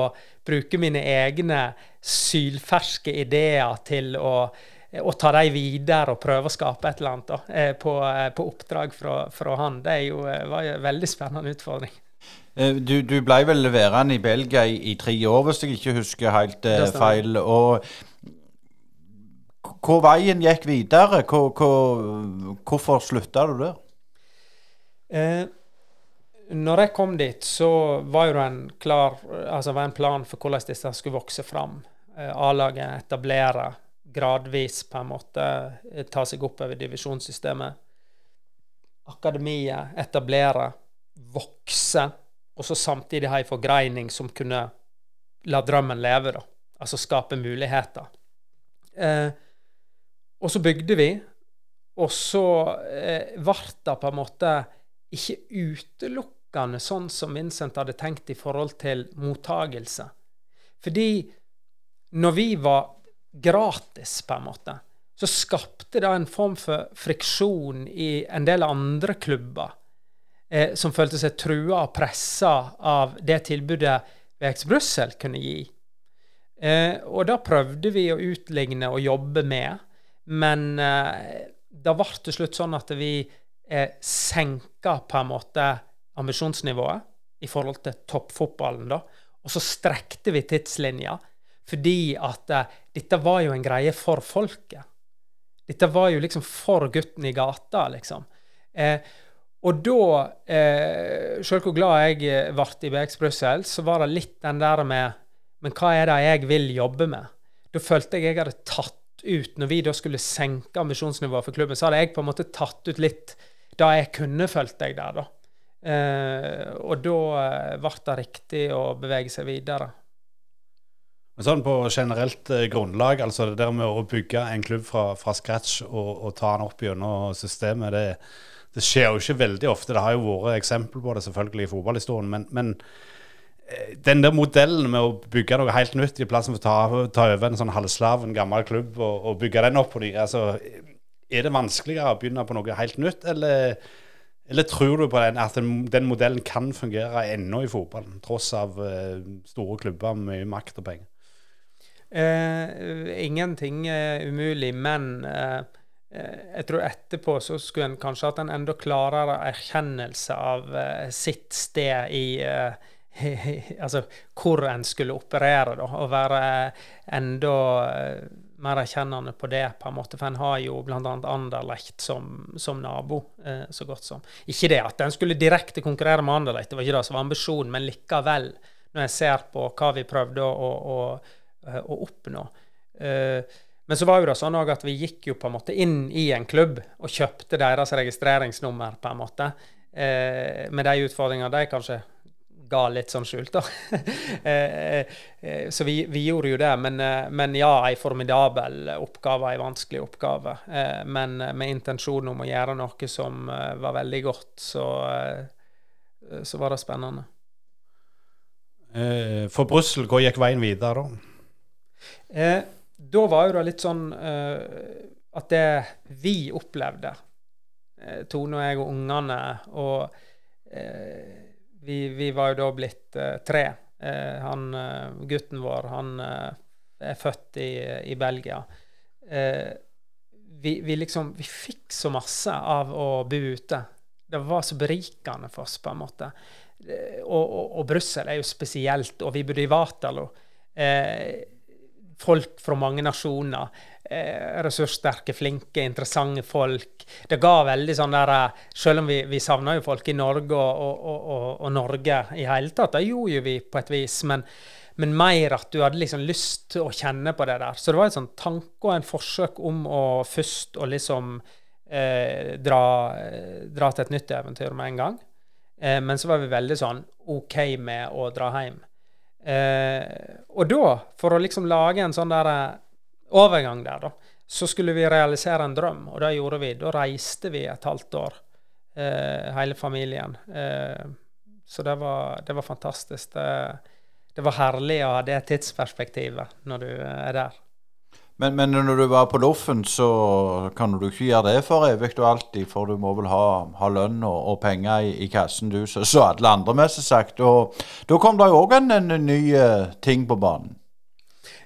bruke mine egne sylferske ideer til å, å ta dem videre og prøve å skape et eller annet da, eh, på, eh, på, oppdrag fra, fra, han. Det jo, eh, var jo en veldig spennende utfordring. Du, du ble vel værende i Belgia i, i, tre år, hvis jeg ikke husker helt feil. og hvor veien gikk videre? Hvor, hvor, hvorfor slutta du der? Eh, når jeg kom dit, så var det en klar altså var en plan for hvordan disse skulle vokse fram. Eh, A-laget etablere gradvis på en måte eh, ta seg oppover divisjonssystemet. Akademiet etablere, vokse, og så samtidig ha en forgreining som kunne la drømmen leve, da. Altså skape muligheter. Eh, og så bygde vi, og så eh, ble det på en måte ikke utelukket utelukkende sånn som Vincent hadde tenkt i forhold til mottagelse. Fordi når vi var gratis, på en måte, så skapte det en form for friksjon i en del andre klubber eh, som følte seg trua og pressa av det tilbudet VX Brussel kunne gi. Eh, og da prøvde vi å utligne og jobbe med, men eh, da ble det til slutt sånn at vi eh, senka på en måte ambisjonsnivået i forhold til toppfotballen, da. Og så strekte vi tidslinja fordi at uh, dette var jo en greie for folket. Dette var jo liksom for gutten i gata, liksom. Eh, og da, eh, sjøl hvor glad jeg eh, ble i BX Brussel, så var det litt den der med Men hva er det jeg vil jobbe med? Da følte jeg jeg hadde tatt ut Når vi da skulle senke ambisjonsnivået for klubben, så hadde jeg på en måte tatt ut litt da jeg kunne, følte jeg der, da. Eh, og da eh, ble det riktig å bevege seg videre. Men sånn på generelt eh, grunnlag, altså det der med å bygge en klubb fra, fra scratch og, og, ta den opp gjennom systemet, det, det, skjer jo ikke veldig ofte. Det har jo vært eksempel på det selvfølgelig i fotballhistorien, men, men eh, den der modellen med å bygge noe helt nytt i plassen for å ta, ta over en sånn halvslav, en gammel klubb, og, og bygge den opp på ny, altså, er det vanskeligere å begynne på noe helt nytt, eller eller tror du på den, at den, den modellen kan fungere ennå i fotballen, tross av uh, store klubber med mye makt og penger? Uh, ingenting er umulig, men uh, jeg tror etterpå så skulle en kanskje hatt en enda klarere erkjennelse av sitt sted i Altså hvor en skulle operere, da, og være enda mer erkjennende på det, på en måte, for en har jo bl.a. Anderlecht som, som nabo, eh, så godt som. Ikke det at en skulle direkte konkurrere med Anderlecht, det var ikke det som var ambisjonen, men likevel, når jeg ser på hva vi prøvde å, å, å, å oppnå, Eh, men så var jo det sånn at vi gikk jo på en måte inn i en klubb og kjøpte deres registreringsnummer, på en måte. Eh, med de utfordringene de kanskje ga litt sånn skjult, da. eh, eh, så vi, vi, gjorde jo det. Men, eh, men ja, ei formidabel oppgave, ei vanskelig oppgave. Eh, men med intensjon om å gjøre noe som var veldig godt, så, så var det spennende. For Brussel, hvor gikk veien videre da? da var jo det litt sånn at det vi opplevde, Tone og jeg og ungene og uh, vi, vi, var jo da blitt tre. han gutten vår, han er født i, i Belgia. Vi, vi, liksom Vi fikk så masse av å bo ute. Det var så berikende for oss, på en måte. Og, og, og Brussel er jo spesielt, og vi bodde i Waterloo. Eh, folk fra mange nasjoner. Eh, ressurssterke, flinke, interessante folk. Det ga veldig sånn der eh, Selv om vi, vi savna jo folk i Norge og, og, og, og, Norge i hele tatt, det gjorde jo vi på et vis. Men, men, mer at du hadde liksom lyst til å kjenne på det der. Så det var en sånn tanke og en forsøk om å først å liksom eh, dra, dra, til et nytt eventyr med en gang. Eh, men så var vi veldig sånn OK med å dra hjem. Eh, og da, for å liksom lage en sånn der eh, overgang der, da, så skulle vi realisere en drøm, og det gjorde vi. Da reiste vi et halvt år, eh, hele familien. Eh, så det var, det var fantastisk. Det, det, var herlig å ha det tidsperspektivet når du er der. Men, men, når du var på Loffen, så kan du ikke gjøre det for evig og alltid, for du må vel ha, ha lønn og, og, penger i, i kassen, du, så, så alle andre, mest sagt. Og da kom det jo òg en, en, ny uh, ting på banen.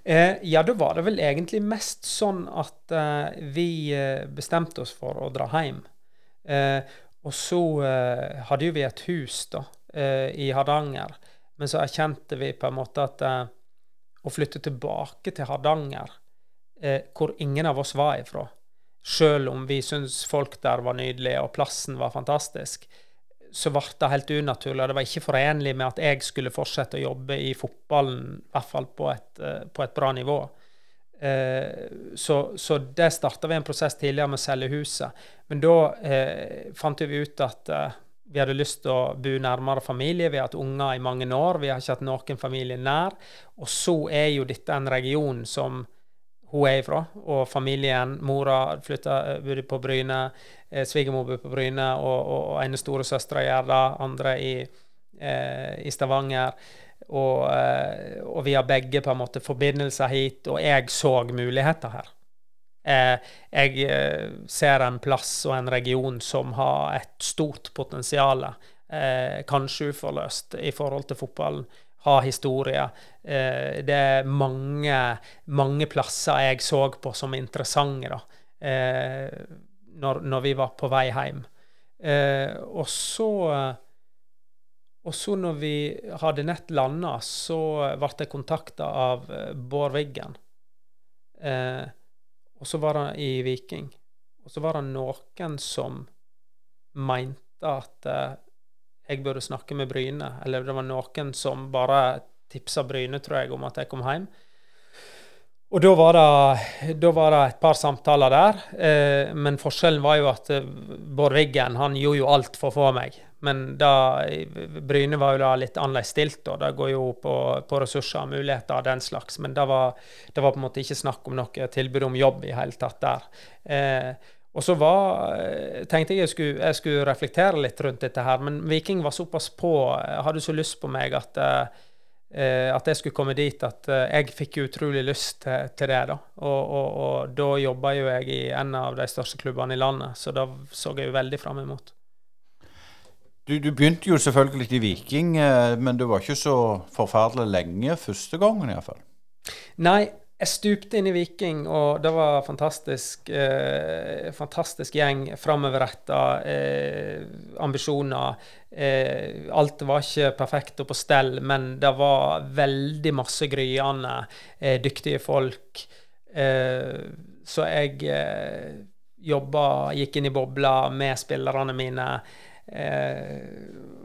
Eh, ja, da var det vel egentlig mest sånn at uh, vi uh, bestemte oss for å dra hjem. og så hadde jo vi et hus da, i Hardanger, men så erkjente vi på en måte at å flytte tilbake til Hardanger eh, hvor ingen av oss var ifra. Sjøl om vi syntes folk der var nydelige og plassen var fantastisk, så ble det helt unaturlig. og Det var ikke forenlig med at jeg skulle fortsette å jobbe i fotballen, i hvert fall på et, eh, på et bra nivå. Eh, så, så det starta vi en prosess tidligere med å selge huset. Men da eh, fant vi ut at eh, vi hadde lyst til å bo nærmere familie. Vi har hatt unger i mange år. Vi har ikke hatt noen familie nær. Og så er jo dette en region som hun er ifra, og familien. Mora flytta, eh, bodde på Bryne, eh, svigermor bodde på Bryne, og, og, og ene storesøstera gjør det, andre i, eh, i Stavanger. Og, eh, og, vi har begge på en måte forbindelser hit, og jeg så muligheter her. Eh, jeg eh, ser en plass og en region som har et stort potensial, kanskje uforløst, i forhold til fotballen ha historier. Eh, det er mange, mange plasser jeg så på som interessante da, eh, når, når, vi var på vei hjem. Eh, og så og så når vi hadde nett landa, så ble jeg kontakta av Bård Wiggen. Eh, og så var han i Viking. Og så var det noen som mente at jeg burde snakke med Bryne. Eller det var noen som bare tipsa Bryne, tror jeg, om at jeg kom hjem. Og da var, det, da var det et par samtaler der. Eh, men forskjellen var jo at eh, Bård Wiggen han gjorde jo alt for å få meg. Men da, Bryne var jo da litt annerledes stilt, og det går jo på, på ressurser og muligheter og den slags. Men det var, det var, på en måte ikke snakk om noe tilbud om jobb i hele tatt der. Eh, og så var, eh, tenkte jeg skulle, jeg skulle, reflektere litt rundt dette her, men Viking var såpass på, eh, hadde så lyst på meg at, eh, at jeg skulle komme dit at jeg fikk utrolig lyst til, til det. da. Og, og, og da jobba jo jeg i en av de største klubbene i landet, så da så jeg jo veldig fram imot. Du, du, begynte jo selvfølgelig i Viking, men du var ikke så forferdelig lenge første gangen iallfall? Nei, jeg stupte inn i Viking, og det var fantastisk. Eh, fantastisk gjeng. Framoverretta. Eh, ambisjoner. Eh, alt var ikke perfekt og på stell, men det var veldig masse gryende, eh, dyktige folk. Eh, så jeg eh, jobba, gikk inn i bobla med spillerne mine. Eh,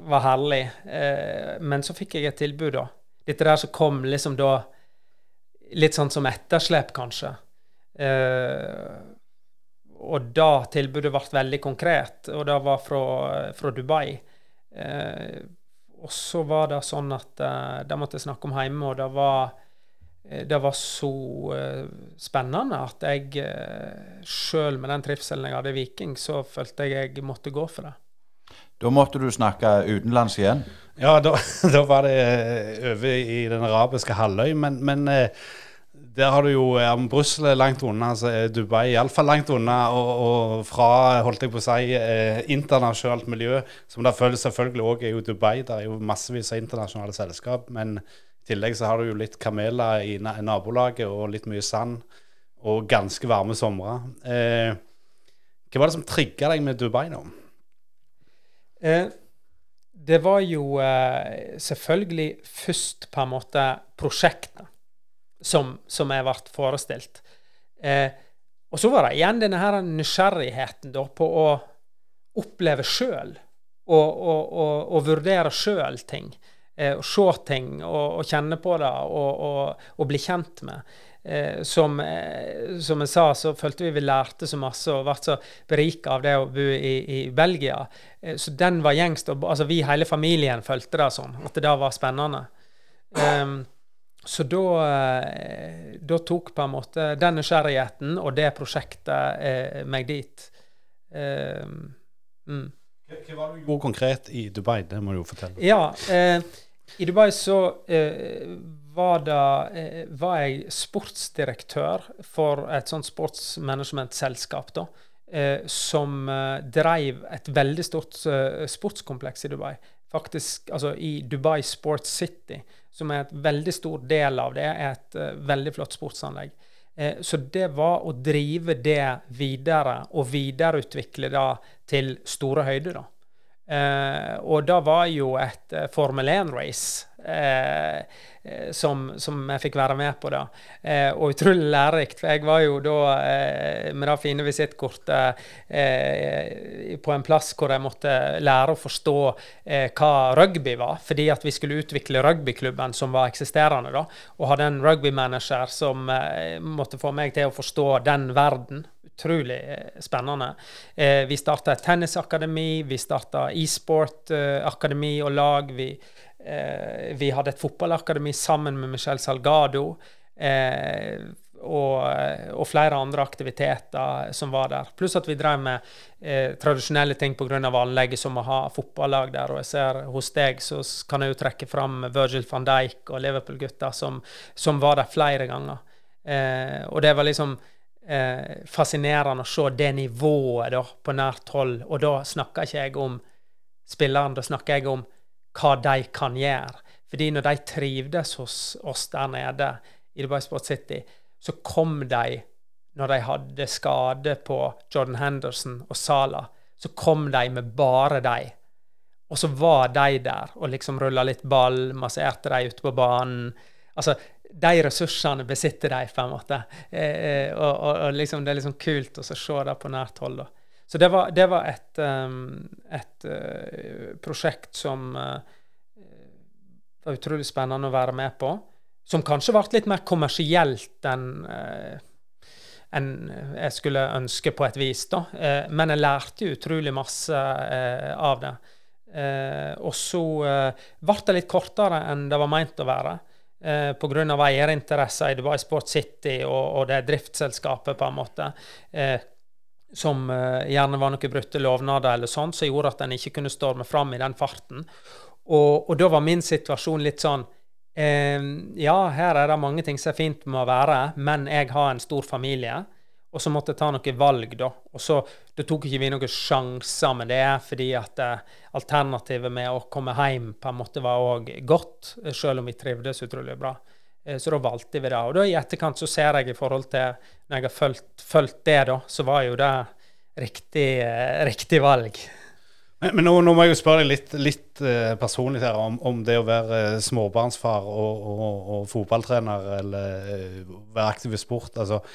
var herlig. men så fikk jeg et tilbud, da. Dette der som kom liksom da litt sånn som etterslep, kanskje. Eh, og da tilbudet ble veldig konkret, og det var fra, fra Dubai. Eh, og så var det sånn at eh, det måtte jeg snakke om hjemme, og det var, eh, det var så eh, spennende at jeg eh, sjøl med den trivselen jeg hadde i Viking, så følte jeg jeg måtte gå for det. Da måtte du snakke utenlands igjen. Ja, da, da var det eh, over i den arabiske halvøy, men, men eh, der har du jo ja, Brussel er langt unna, så er Dubai iallfall langt unna. Og, og fra holdt jeg på å si, eh, internasjonalt miljø, som det føles selvfølgelig òg er jo Dubai. Det er jo massevis av internasjonale selskap. Men i tillegg så har du jo litt kameler i nabolaget, og litt mye sand. Og ganske varme somre. Eh, hva var det som trigga deg med Dubai nå? Eh, det var jo eh, selvfølgelig først på en måte prosjektet som, som jeg ble forestilt. Eh, og så var det igjen denne her nysgjerrigheten da, på å oppleve sjøl. Og, og, og, og, vurdere sjøl ting. Og se ting og, kjenne på det og, bli kjent med. Eh, som, eh, som, jeg sa, så følte vi vi lærte så masse og ble så berika av det å bo i, i Belgia. Eh, så den var gjengst. Altså vi hele familien følte det sånn, at det da var spennende. Um, så da, eh, da, tok på en måte den nysgjerrigheten og det prosjektet eh, meg dit. Um, mm. Hva var det du gjorde konkret i Dubai? Det må du jo fortelle. Ja, eh, I Dubai så eh, var, det, eh, var jeg sportsdirektør for et sånt sportsmanagementselskap. da, som drev et veldig stort sportskompleks i Dubai. Faktisk, altså I Dubai Sports City som er et veldig stor del av det, er et veldig flott sportsanlegg. Så det var å drive det videre, og videreutvikle det til store høyder, da. Og da var jo et Formel 1-race Eh, som, som, jeg fikk være med på. da. Eh, og utrolig lærerikt. For jeg var jo da eh, med det fine visittkortet på en plass hvor jeg måtte lære å forstå hva rugby var. Fordi at vi skulle utvikle rugbyklubben som var eksisterende. da, Og hadde en rugbymanager som måtte få meg til å forstå den verden utrolig spennende. Eh, vi starta et tennisakademi, vi starta e-sport-akademi og lag. Vi Eh, vi hadde et fotballakademi sammen med Michel Salgado. Eh, og, og, flere andre aktiviteter som var der. Pluss at vi drev med eh, tradisjonelle ting pga. anlegget, som å ha fotballag der. Og jeg ser hos deg så kan jeg jo trekke fram Virgil van Dijk og Liverpool-gutta som, som, var der flere ganger. Eh, og det var liksom eh, fascinerende å se det nivået da, på nært hold. Og da snakker ikke jeg om spilleren, da snakker jeg om hva de kan gjøre. Fordi når de trivdes hos oss der nede i Dubai Sport City, så kom de når de hadde skade på Jordan Henderson og Sala, så kom de med bare de. Og så var de der og liksom rulla litt ball, masserte de ute på banen. Altså, de ressursene besitter de, på en måte. Eh, eh og, og, og liksom, det er liksom kult å se det på nært hold. da. Så det var, det var et, um, et uh, prosjekt som uh, var utrolig spennende å være med på. Som kanskje ble litt mer kommersielt enn uh, enn jeg skulle ønske på et vis. da. men jeg lærte utrolig masse av det. og så ble det litt kortere enn det var meint å være. Eh, Pga. eierinteresser i Dubai Sport City og, og det driftsselskapet, på en måte. Eh, som uh, gjerne var noen brutte lovnader eller sånn, som gjorde at en ikke kunne storme fram i den farten. Og, og da var min situasjon litt sånn eh, Ja, her er det mange ting som er fint med å være, men jeg har en stor familie. Og så måtte jeg ta noen valg, da. Og så da tok ikke vi noen sjanser med det, fordi at eh, alternativet med å komme hjem på en måte var òg godt, selv om vi trivdes utrolig bra. Eh, så da valgte vi det. Og da i etterkant så ser jeg i forhold til når jeg har fulgt, fulgt det, da, så var jo det riktig, eh, riktig valg. Men, men nå, nå, må jeg jo spørre deg litt, litt uh, personlig her om, om, det å være småbarnsfar og, og, og, fotballtrener eller være aktiv i sport. altså eh,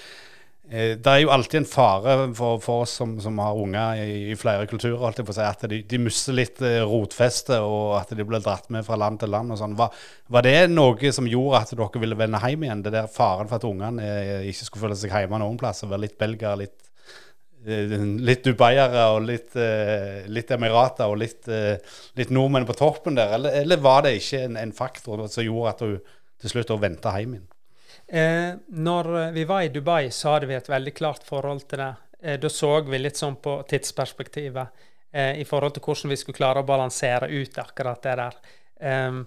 Det er jo alltid en fare for, for oss som, som har unger i, i flere kulturer, si, at de, de mister litt eh, rotfeste, og at de blir dratt med fra land til land. og sånn. Var, var det noe som gjorde at dere ville vende hjem igjen? Det der faren for at ungene eh, ikke skulle føle seg hjemme noen plass, og være litt belgere, litt eh, Litt dubaiere og litt, eh, litt emirater og litt, eh, litt nordmenn på toppen der, eller, eller var det ikke en, en faktor som gjorde at du til slutt vendte hjem igjen? Eh, når vi var i Dubai, så hadde vi et veldig klart forhold til det. Eh, da så vi litt sånn på tidsperspektivet eh, i forhold til hvordan vi skulle klare å balansere ut akkurat det der. Eh,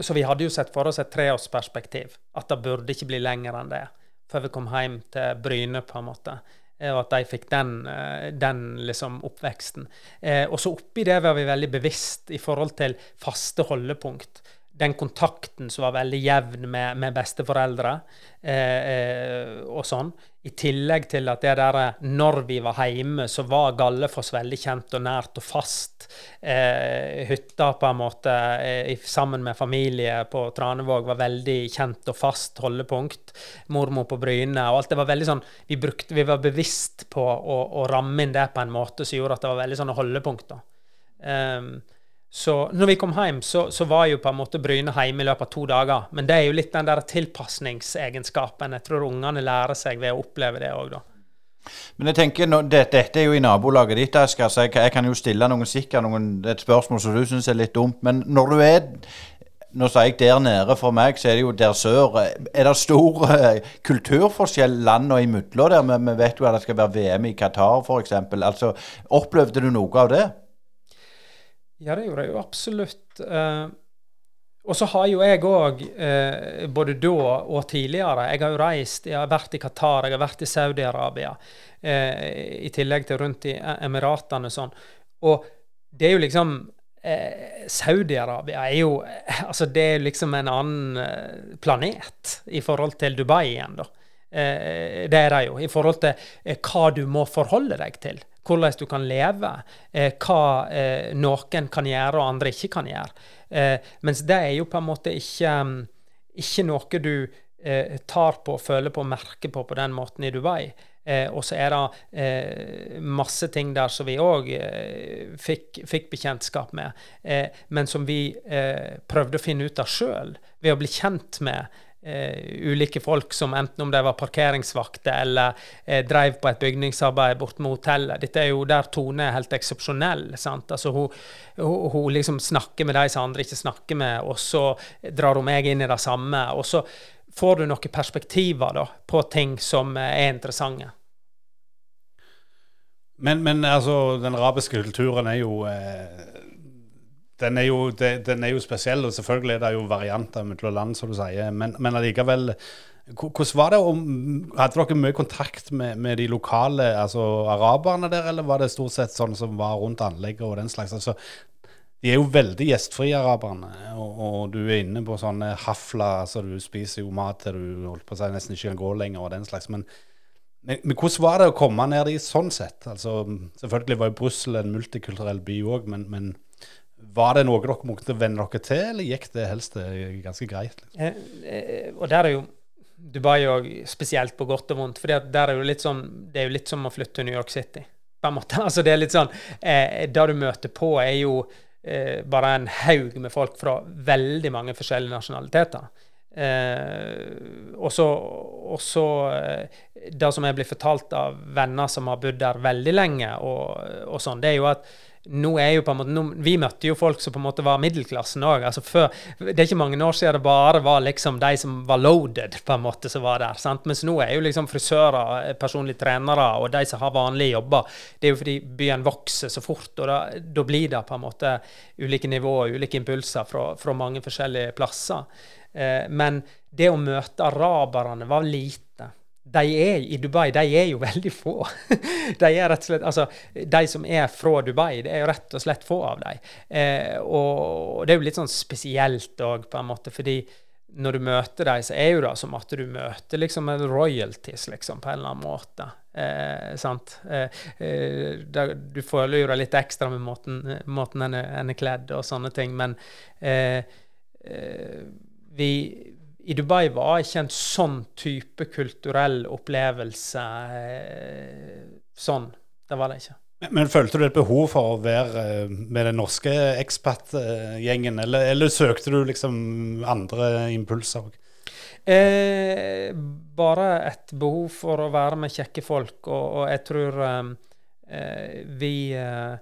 så vi hadde jo sett for oss et treårsperspektiv. At det burde ikke bli lenger enn det før vi kom hjem til Bryne, på en måte. Eh, Og at de fikk den, eh, den liksom oppveksten. Eh, og så oppi det var vi veldig bevisst i forhold til faste holdepunkt den kontakten som var veldig jevn med, med besteforeldre eh, eh, og sånn. I tillegg til at det der når vi var hjemme, så var Gallefoss veldig kjent og nært og fast. Eh, hytta på en måte eh, sammen med familie på Tranevåg var veldig kjent og fast holdepunkt. Mormor på Bryne og alt det var veldig sånn Vi, brukte, vi var bevisst på å, å ramme inn det på en måte som gjorde at det var veldig sånne holdepunkt. da. Um, så når vi kom hjem, så, så, var jo på en måte Bryne hjemme i løpet av to dager. Men det er jo litt den der tilpasningsegenskapen. Jeg tror ungene lærer seg ved å oppleve det òg, da. Men jeg tenker, nå, det, dette er jo i nabolaget ditt, Asker, så jeg, jeg, kan jo stille noen sikkert noen, et spørsmål som du syns er litt dumt. Men når du er nå sa jeg der nede, for meg så er det jo der sør. Er det stor uh, kulturforskjell landene imellom der? Vi vet jo at det skal være VM i Qatar f.eks. Altså, opplevde du noe av det? Ja, det gjorde jeg jo absolutt. Eh, og så har jo jeg òg, eh, både da og tidligere Jeg har jo reist, jeg har vært i Qatar, jeg har vært i Saudi-Arabia, eh, i tillegg til rundt i Emiratene og sånn. Og det er jo liksom eh, Saudi-Arabia er jo Altså, det er liksom en annen eh, planet i forhold til Dubai igjen, da. Eh, det er det jo. I forhold til hva du må forholde deg til hvordan du kan leve, eh, hva eh, noen kan gjøre og andre ikke kan gjøre. Eh, mens det er jo på en måte ikke, mm, ikke noe du eh, tar på, føler på, merker på på den måten i Dubai. Eh, og så er det eh, masse ting der som vi òg fikk, fikk, bekjentskap med, men som vi prøvde å finne ut av sjøl ved å bli kjent med eh, ulike folk som enten om de var parkeringsvakter eller eh, drev på et bygningsarbeid bort med hotellet. Dette er jo der Tone er helt eksepsjonell. Altså, hun, hun, hun, liksom snakker med de som andre ikke snakker med, og så drar hun meg inn i det samme. Og så får du noen perspektiver da, på ting som er interessante. Men, men altså, den arabiske kulturen er jo eh den er, jo, den er jo spesiell, og selvfølgelig er det jo varianter mellom land, som du sier. Men, men allikevel hvordan var det om, Hadde dere mye kontakt med, med, de lokale altså araberne der, eller var det stort sett sånn som var rundt anlegget og den slags? Altså, de er jo veldig gjestfrie, araberne. Og, og, du er inne på sånne hafler, altså du spiser jo mat til du holdt på å si nesten ikke kan gå lenger, og den slags. Men, men, men, hvordan var det å komme ned dit sånn sett? Altså, selvfølgelig var jo Brussel en multikulturell by òg, men, men var det noe dere måtte venne dere til, eller gikk det helst eh, ganske greit? Liksom? Eh, eh, og der er jo Dubai òg spesielt på godt og vondt. For det er jo litt sånn, det er jo litt som å flytte til New York City. på en måte. Altså det er litt sånn, eh, Det du møter på, er jo eh, bare en haug med folk fra veldig mange forskjellige nasjonaliteter. Eh, og så, Det som jeg blir fortalt av venner som har bodd der veldig lenge, og, og sånn, det er jo at nå er jo på en måte, nå, Vi møtte jo folk som på en måte var middelklassen òg. Altså det er ikke mange år siden det bare var liksom de som var loaded, på en måte, som var der. sant? Mens nå er jo liksom frisører, eh, personlige trenere og de som har vanlige jobber. Det er jo fordi byen vokser så fort, og da, da blir det på en måte ulike nivåer, ulike impulser fra, fra mange forskjellige plasser. Eh, men det å møte araberne var lite de er i Dubai, de er jo veldig få. de er rett og slett, altså, de som er fra Dubai, det er jo rett og slett få av dem. Eh, og det er jo litt sånn spesielt òg, på en måte, fordi når du møter dem, så er jo det som at du møter liksom royalties, liksom, på en eller annen måte. Eh, sant? Eh, eh, du føler jo det litt ekstra med måten, måten en, en er kledd og sånne ting, men eh, eh, vi i Dubai var ikke en sånn type kulturell opplevelse eh, sånn. Det var det ikke. Men, men følte du et behov for å være eh, med den norske ekspat-gjengen, eller, eller søkte du liksom andre impulser òg? Eh, bare et behov for å være med kjekke folk, og, og jeg tror eh, eh vi eh,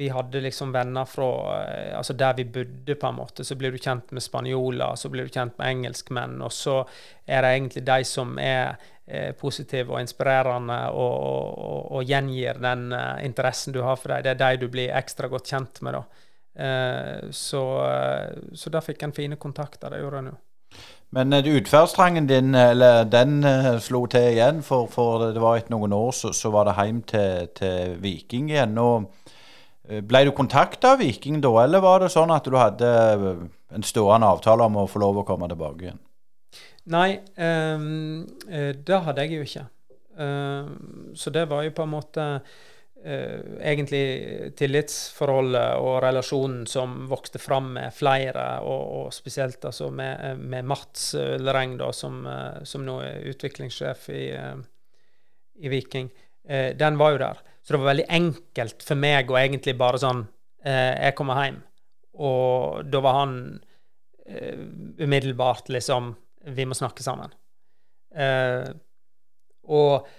vi hadde liksom venner fra eh, altså der vi bodde, på en måte. Så blir du kjent med spanjoler, så blir du kjent med engelskmenn. Og så er det egentlig de som er eh, positive og inspirerende og, og, og gjengir den uh, interessen du har for dem. Det er de du blir ekstra godt kjent med, da. Så, så der fikk en fine kontakter. Det gjorde jeg nå. Men utferdstrangen din, eller den slo til igjen, for, for det var etter noen år så, så var det hjem til, til Viking igjen. og Eh, ble du kontakta av Viking da, eller var det sånn at du hadde eh, en stående avtale om å få lov å komme tilbake igjen? Nei, um, det hadde jeg jo ikke. Um, så det var jo på en måte uh, egentlig tillitsforholdet og relasjonen som vokste fram med flere, og, og spesielt altså med, med Mats Ølreng, da, som, som, nå er utviklingssjef i, i Viking. Uh, den var jo der. Så det var veldig enkelt for meg å egentlig bare sånn eh, Jeg kommer hjem. Og da var han eh, umiddelbart liksom Vi må snakke sammen. Eh, og,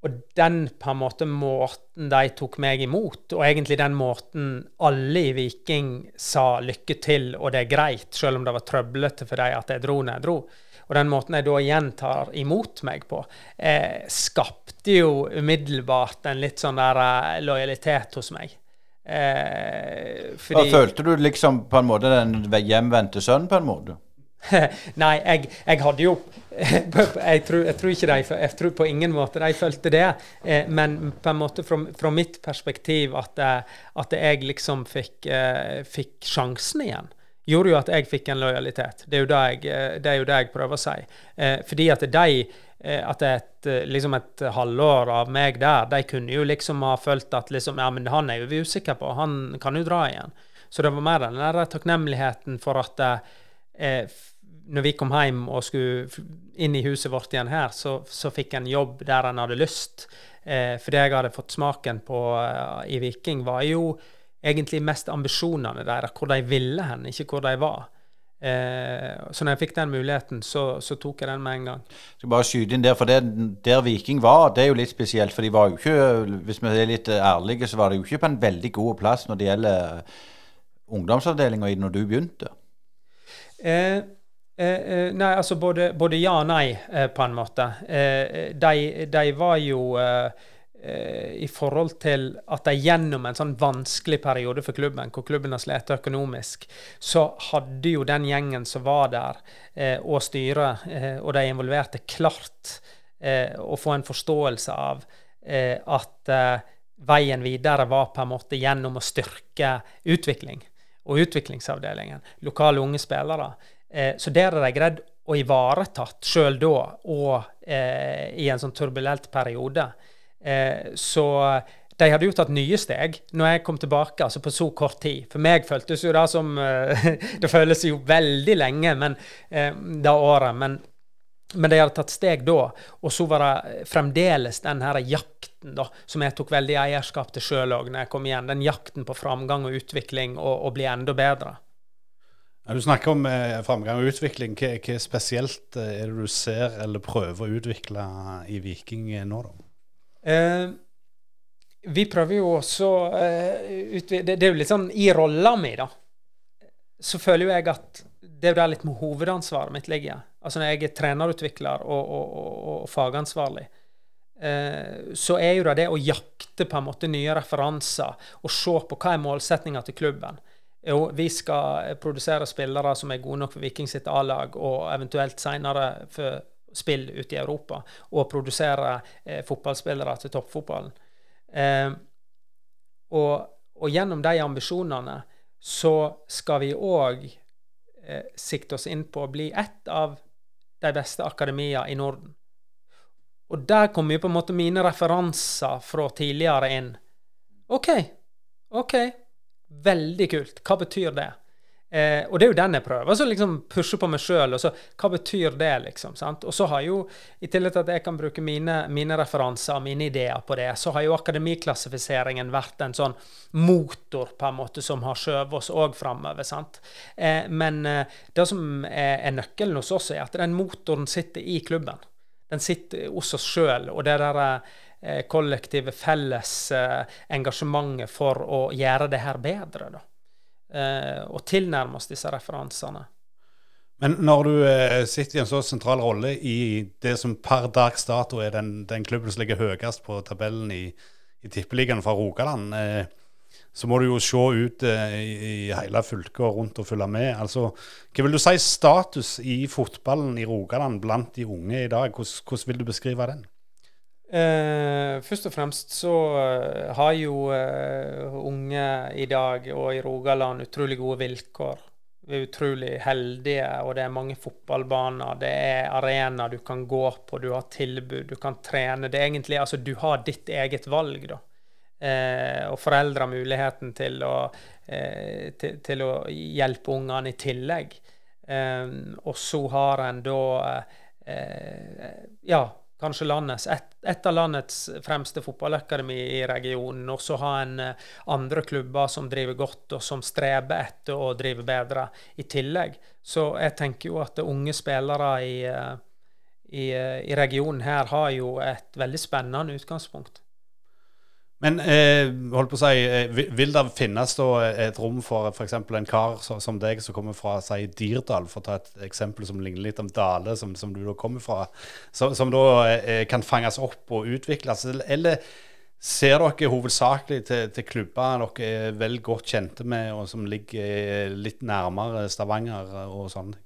og, den på en måte måten de tok meg imot, og egentlig den måten alle i Viking sa lykke til og det er greit, selv om det var trøblete for dem at jeg dro når jeg dro, og den måten jeg da igjen tar imot meg på, eh, skapte jo umiddelbart en litt sånn der eh, lojalitet hos meg. Eh, fordi Følte du liksom på en måte den hjemvendte sønnen, på en måte? Nei, jeg, jeg, hadde jo jeg tror, jeg tror, ikke de, jeg tror på ingen måte de følte det. Eh, men på en måte fra, fra mitt perspektiv at, eh, at jeg liksom fikk, eh, fikk sjansen igjen gjorde jo at jeg fikk en lojalitet. Det er jo det jeg, eh, det, jo det jeg prøver å si. Eh, fordi at de eh, at et, eh, liksom et halvår av meg der, de kunne jo liksom ha følt at liksom, ja, men han er jo vi usikre på, han kan jo dra igjen. Så det var mer den der takknemligheten for at eh, når vi kom hjem og skulle inn i huset vårt igjen her, så, så fikk en jobb der en hadde lyst. Eh, for det jeg hadde fått smaken på eh, i Viking, var jo egentlig mest ambisjonene deres, hvor de ville hen, ikke hvor de var. Eh, så når jeg fikk den muligheten, så, så, tok jeg den med en gang. Jeg skal bare skyte inn Der for det, der Viking var, det er jo litt spesielt. For de var jo ikke, hvis vi er litt ærlige, så var de jo ikke på en veldig god plass når det gjelder ungdomsavdelinga når du begynte. Eh, eh, eh, nei, altså både, både, ja og nei, eh, på en måte. Eh, de, de, var jo Eh, i forhold til at de gjennom en sånn vanskelig periode for klubben, hvor klubben har slitt økonomisk, så hadde jo den gjengen som var der, eh, og styret eh, og de involverte, klart eh, å få en forståelse av eh, at eh, veien videre var på en måte gjennom å styrke utvikling og utviklingsavdelingen, lokale unge spillere. så der er de greid å ivaretatt sjøl da, og i en sånn turbulent periode. Eh, så de hadde jo tatt nye steg når jeg kom tilbake, altså på så kort tid. For meg føltes jo det som eh, Det føles jo veldig lenge, men eh, det året. Men, men, de hadde tatt steg da. Og så var det fremdeles den her jakten da, som jeg tok veldig eierskap til sjøl òg når jeg kom igjen. Den jakten på framgang og utvikling og, og bli enda bedre. Du snakker om eh, framgang og utvikling. Hva, hva spesielt er det du ser eller prøver å utvikle i Viking nå, da? Eh, vi prøver jo også eh, det, er jo litt sånn i rolla mi, da. Så føler jo jeg at det er jo der litt med hovedansvaret mitt ligger. Altså når jeg er trenerutvikler og, og, og, og fagansvarlig, eh, så er jo det det å jakte på en måte nye referanser og se på hva er målsettinga til klubben. Jo, vi skal produsere spillere som er gode nok for Viking sitt A-lag, og eventuelt seinere for spill ute i Europa, og produsere eh, fotballspillere til toppfotballen. Eh, og, og, gjennom de ambisjonene så skal vi òg eh, sikte oss inn på å bli ett av de beste akademiene i Norden. Og der kommer jo på en måte mine referanser fra tidligere inn. OK. OK. Veldig kult. Hva betyr det? Eh, og det er jo den jeg prøver. Så liksom pushe på meg sjøl. Og så hva betyr det, liksom? sant? Og så har jo, i tillegg til at jeg kan bruke mine, mine referanser, mine ideer på det, så har jo akademiklassifiseringen vært en sånn motor på en måte som har skjøvet oss òg framover. sant? Eh, men eh, det som er, er nøkkelen hos oss, er at den motoren sitter i klubben. Den sitter hos oss sjøl. Og det der eh, kollektive felles eh, engasjementet for å gjøre det her bedre, da og tilnærme oss disse referansene. Men når du eh, sitter i en så sentral rolle i det som per dags dato er den, den klubben som ligger høyest på tabellen i, i Tippeligaen fra Rogaland, eh, så må du jo se ut eh, i, hele fylket og rundt og følge med. Altså, hva vil du si status i fotballen i Rogaland blant de unge i dag? Hvordan, hvordan vil du beskrive den? Eh, først og fremst så uh, har jo uh, unge i dag og i Rogaland utrolig gode vilkår. Vi er utrolig heldige, og det er mange fotballbaner. Det er arenaer du kan gå på, du har tilbud, du kan trene. Det er egentlig, altså Du har ditt eget valg, da. Eh, og foreldre har muligheten til å, til, til, å hjelpe ungene i tillegg. og så har en da Ja kanskje landets, et, et, av landets fremste fotballakademi i regionen. Og så ha en uh, andre klubber som driver godt, og som streber etter å drive bedre i tillegg. Så jeg tenker jo at unge spillere i, uh, i, uh, i regionen her har jo et veldig spennende utgangspunkt. Men eh, holdt på å si, eh, vil det finnes da et rom for f.eks. en kar som deg som kommer fra si, Dirdal, for å ta et eksempel som ligner litt om Dale, som, som du da kommer fra, som, som da eh, kan fanges opp og utvikles? Eller ser dere hovedsakelig til, til klubber dere er vel godt kjente med, og som ligger litt nærmere Stavanger og sånn?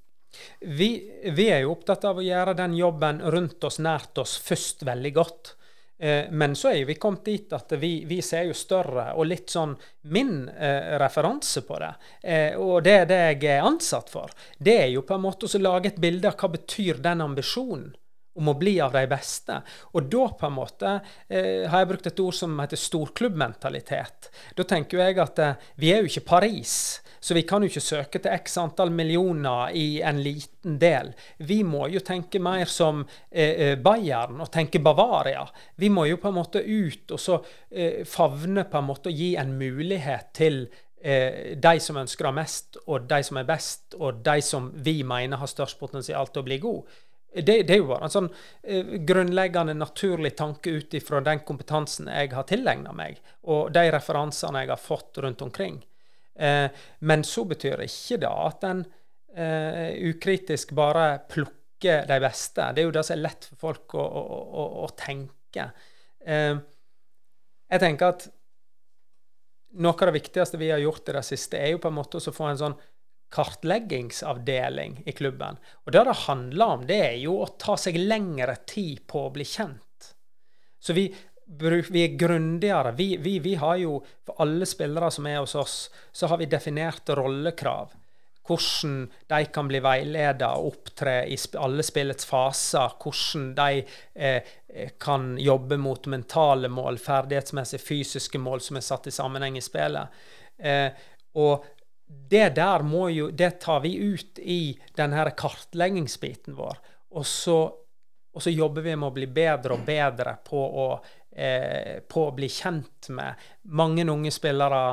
Vi, vi er jo opptatt av å gjøre den jobben rundt oss, nært oss, først veldig godt. Eh, men så er vi kommet dit at vi, vi, ser jo større, og litt sånn min eh, referanse på det, eh, og det er det jeg er ansatt for, det er jo på en måte å lage et bilde av hva betyr den ambisjonen om å bli av de beste. Og da på en måte eh, har jeg brukt et ord som heter storklubbmentalitet. Da tenker jeg at eh, vi er jo ikke Paris. Så vi kan jo ikke søke til x antall millioner i en liten del. Vi må jo tenke mer som eh, eh, Bayern og tenke Bavaria. Vi må jo på en måte ut og så eh, favne på en måte og gi en mulighet til eh, de som ønsker det mest, og de som er best, og de som vi mener har størst potensial til å bli god. Det, det, er jo bare en sånn eh, grunnleggende naturlig tanke ut ifra den kompetansen jeg har tilegna meg, og de referansene jeg har fått rundt omkring. Eh, men så betyr ikke det at en eh, ukritisk bare plukker de beste. Det er jo det som er lett for folk å, å, å, å tenke. Eh, jeg tenker at noe av det viktigste vi har gjort i det siste, er jo på en måte å få en sånn kartleggingsavdeling i klubben. Og det det handler om, det er jo å ta seg lengre tid på å bli kjent. Så vi, vi er grundigere. Vi, vi, vi, har jo, for alle spillere som er hos oss, så har vi definerte rollekrav. Hvordan de kan bli veiledet og opptre i alle spillets faser. Hvordan de eh, kan jobbe mot mentale mål, ferdighetsmessige fysiske mål som er satt i sammenheng i spillet. Eh, og det der må jo, det tar vi ut i denne kartleggingsbiten vår. Og så, og så jobber vi med å bli bedre og bedre på å eh, på å bli kjent med mange unge spillere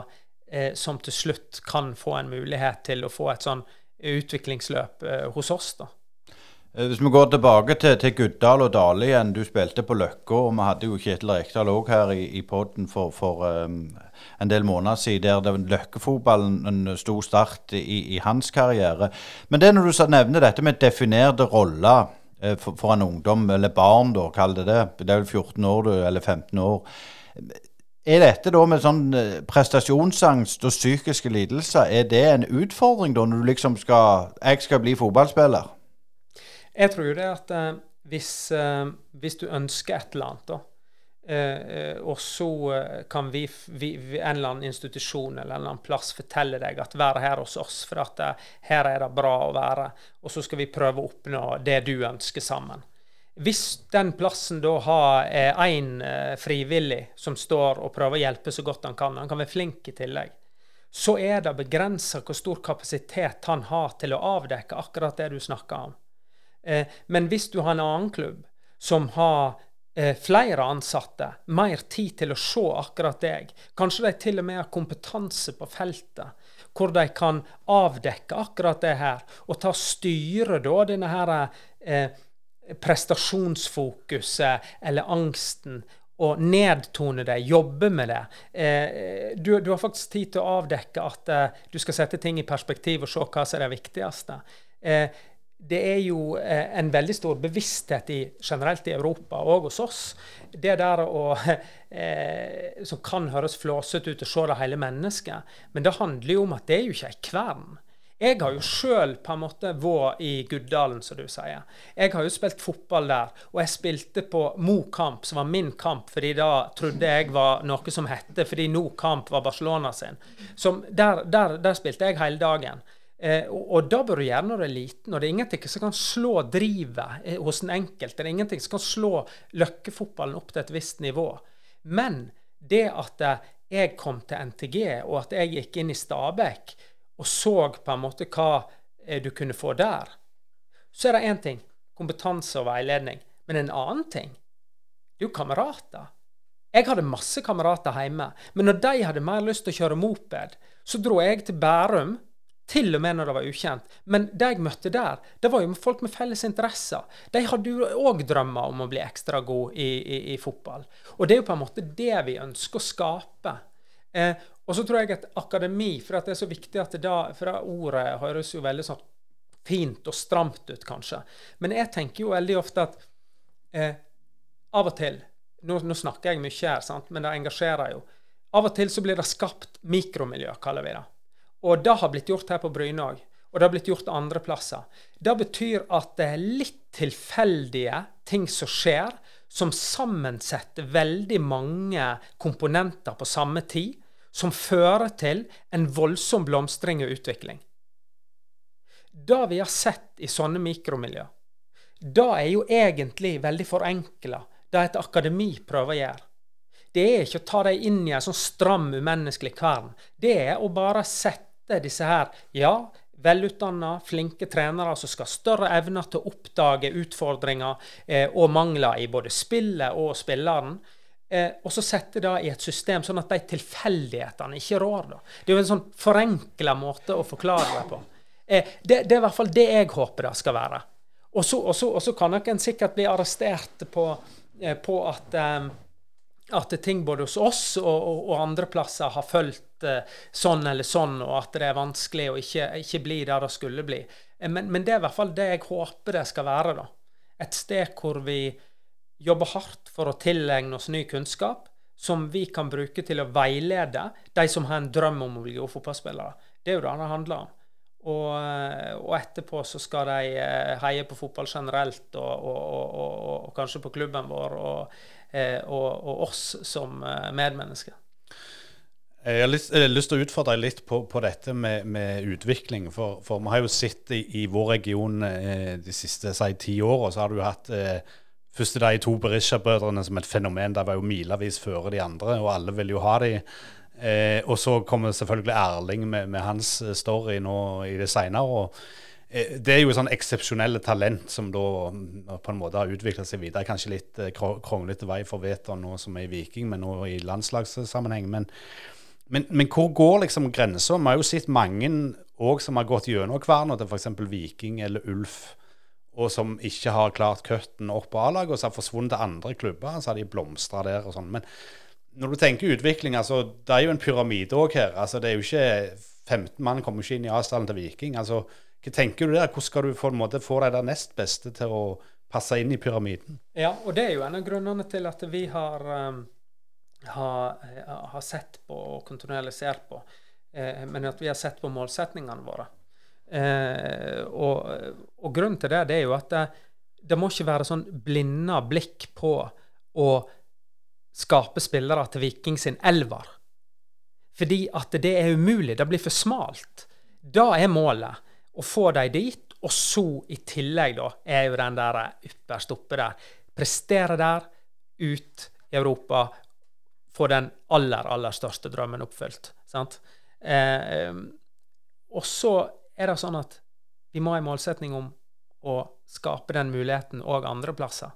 eh, som til slutt kan få en mulighet til å få et sånn utviklingsløp eh, hos oss. da. Eh, hvis vi går tilbake til, til Guddal og Dale igjen. Du spilte på Løkka, og vi hadde jo Kjetil Rekdal òg her i, i poden for, for um, en del måneder siden, der løkkefotballen sto start i, i, hans karriere. Men det når du nevner dette med definerte roller for, for, en ungdom, eller barn, da, kall det det. Det er vel 14 år, du, eller 15 år. Er dette da med sånn eh, prestasjonsangst og psykiske lidelser, er det en utfordring da, når du liksom skal Jeg skal bli fotballspiller? Jeg tror jo det at eh, hvis, eh, hvis, du ønsker et eller annet, da, Eh, eh, og så eh, kan vi, vi, en eller annen institusjon eller en eller annen plass fortelle deg at vær her hos oss, for at her er det bra å være. Og så skal vi prøve å oppnå det du ønsker sammen. Hvis den plassen da har én frivillig som står og prøver å hjelpe så godt han kan, han kan være flink i tillegg, så er det begrensa hvor stor kapasitet han har til å avdekke akkurat det du snakker om. Eh, men hvis du har en annen klubb som har eh, flere ansatte, mer tid til å se akkurat deg, kanskje de til og med har kompetanse på feltet, hvor de kan avdekke akkurat det her, og ta styre da denne her eh, prestasjonsfokuset eller angsten og nedtone det, jobbe med det. Eh, du, du, har faktisk tid til å avdekke at eh, du skal sette ting i perspektiv og se hva som er det viktigste. Eh, det er jo eh, en veldig stor bevissthet i, generelt i Europa og hos oss. Det der å eh, Som kan høres flåsete ut å se det hele mennesket, men det handler jo om at det er jo ikke ei kvern. Jeg har jo sjøl på en måte vært i Guddalen, som du sier. Jeg har jo spilt fotball der, og jeg spilte på Mo kamp, som var min kamp, fordi da trodde jeg var noe som hette fordi No kamp var Barcelona sin. Som, der, der, der spilte jeg hele dagen. Eh, og, og da bør du gjøre når du er liten. Og det er ingenting som kan slå drivet eh, hos den enkelte. Det er ingenting som kan slå løkkefotballen opp til et visst nivå. Men det at eh, jeg kom til NTG, og at jeg gikk inn i Stabæk og så på en måte hva eh, du kunne få der, så er det én ting kompetanse og veiledning. Men en annen ting det er jo kamerater. Jeg hadde masse kamerater hjemme, men når de hadde mer lyst til å kjøre moped, så dro jeg til Bærum til og med når det var ukjent. Men det jeg møtte der, det var jo folk med felles interesser. De hadde jo òg drømmer om å bli ekstra god i, i, i, fotball. Og det er jo på en måte det vi ønsker å skape. Eh, og så tror jeg at akademi, for det er så viktig at det da For det ordet høres jo veldig sånn fint og stramt ut, kanskje. Men jeg tenker jo veldig ofte at eh, av og til nå, nå, snakker jeg mye her, sant? men det engasjerer jo. Av og til så blir det skapt mikromiljø, kaller vi det. Og det har blitt gjort her på Bryne òg. Og det har blitt gjort andre plasser. Det betyr at det er litt tilfeldige ting som skjer, som sammensetter veldig mange komponenter på samme tid, som fører til en voldsom blomstring og utvikling. Det vi har sett i sånne mikromiljø, det er jo egentlig veldig forenkla det et akademi prøver å gjøre det er ikke å ta dem inn i en sånn stram, umenneskelig kvern. Det er å bare sette sette disse her, ja, velutdanna, flinke trenere som skal ha større evner til å oppdage utfordringer eh, og mangler i både spillet og spilleren. Eh, og så sette det i et system sånn at de tilfeldighetene ikke rår. Da. Det er jo en sånn forenkla måte å forklare det på. Eh, det, det, er i hvert fall det jeg håper det skal være. Og så kan nok sikkert bli arrestert på, eh, på at eh, at ting både hos oss og, og, og andre plasser har fulgt eh, sånn eller sånn, og at det er vanskelig å ikke, ikke bli der det skulle bli. Eh, men, men, det er i hvert fall det jeg håper det skal være. da. Et sted hvor vi jobber hardt for å tilegne oss ny kunnskap, som vi kan bruke til å veilede de som har en drøm om å bli gode fotballspillere. Det er jo det det handler om. Og, eh, og, etterpå så skal de eh, heie på fotball generelt, og, og, og kanskje på klubben vår. og og, og, oss som eh, medmennesker. Jeg har lyst, jeg har lyst, til å utfordre deg litt på, på dette med, med, utvikling. For, for, vi har jo sett i, i vår region eh, de siste si, ti åra, så har du hatt eh, først de to Berisha-brødrene som et fenomen. De var jo milevis før de andre, og alle ville jo ha de. Eh, og så kommer selvfølgelig Erling med, med hans story nå i det seinere. Eh, det er jo sånn eksepsjonelle talent som da mm, på en måte har utvikla seg videre. Kanskje litt eh, kronglete vei for Veton nå som er i Viking, men nå i landslagssammenheng. Men, men, men hvor går liksom grensa? Vi har jo sett mange òg som har gått gjennom kverna til f.eks. Viking eller Ulf, og som ikke har klart cutten opp på A-laget, og så har forsvunnet til andre klubber. Så har de blomstra der og sånn. Men når du tenker utvikling, altså, det er jo en pyramide òg her. altså Det er jo ikke 15 mann kommer ikke inn i A-stallen til Viking. altså hva tenker du der? Hvordan skal du på en måte få de der nest beste til å passe inn i pyramiden? Ja, og det er jo en av grunnene til at vi har, um, har, har sett på og kontinuerlig ser på, eh, men at vi har sett på målsetningene våre. Eh, og, og, grunnen til det, det er jo at det, det må ikke være sånn blinda blikk på å skape spillere til Viking sin elver. Fordi at det er umulig. Det blir for smalt. Da er målet å få dem dit. Og så i tillegg, da, er jo den der ypperst oppe der. Prestere der, ut i Europa, få den aller, aller største drømmen oppfylt. sant? Eh, og så er det sånn at vi må ha en målsetning om å skape den muligheten òg andre plasser.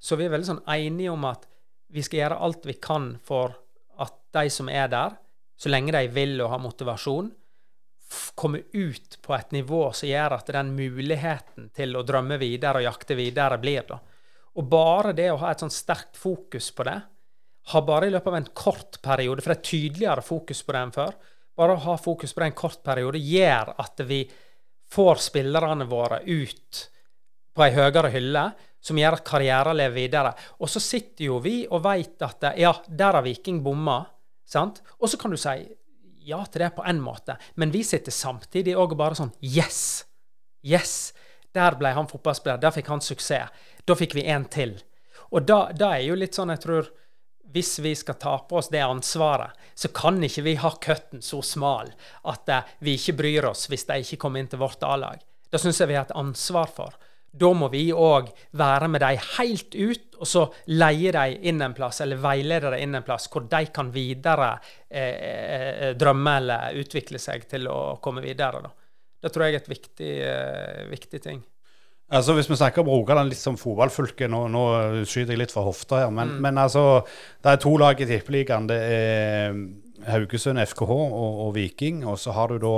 Så vi er veldig sånn enige om at vi skal gjøre alt vi kan for at de som er der, så lenge de vil og har motivasjon, komme ut på et nivå som gjør at den muligheten til å drømme videre og jakte videre blir. da. Og bare det å ha et sånn sterkt fokus på det, har bare i løpet av en kort periode, for det er tydeligere fokus på det enn før, bare å ha fokus på det en kort periode gjør at vi får spillerne våre ut på ei høyere hylle, som gjør at karrieren lever videre. Og så sitter jo vi og veit at ja, der har Viking bomma. sant? Og så kan du si ja til det på en måte, men vi sitter samtidig òg bare sånn Yes! Yes! Der ble han fotballspiller. Der fikk han suksess. Da fikk vi en til. Og da, da er jo litt sånn, jeg tror hvis vi skal ta på oss det ansvaret, så kan ikke vi ha cutten så smal at uh, vi ikke bryr oss hvis de ikke kommer inn til vårt A-lag. Da syns jeg vi har et ansvar for. Da må vi òg være med dem helt ut, og så leie dem inn en plass, eller veilede dem inn en plass, hvor de kan videre eh, eh, drømme eller utvikle seg til å komme videre. Da. Det tror jeg er et viktig, eh, viktig ting. Altså Hvis vi snakker om Rogaland litt som fotballfylke, nå, nå, skyter jeg litt fra hofta her, men, mm. men, altså det er to lag i Tippeligaen. Det er Haugesund FKH og, og, Viking. Og så har du da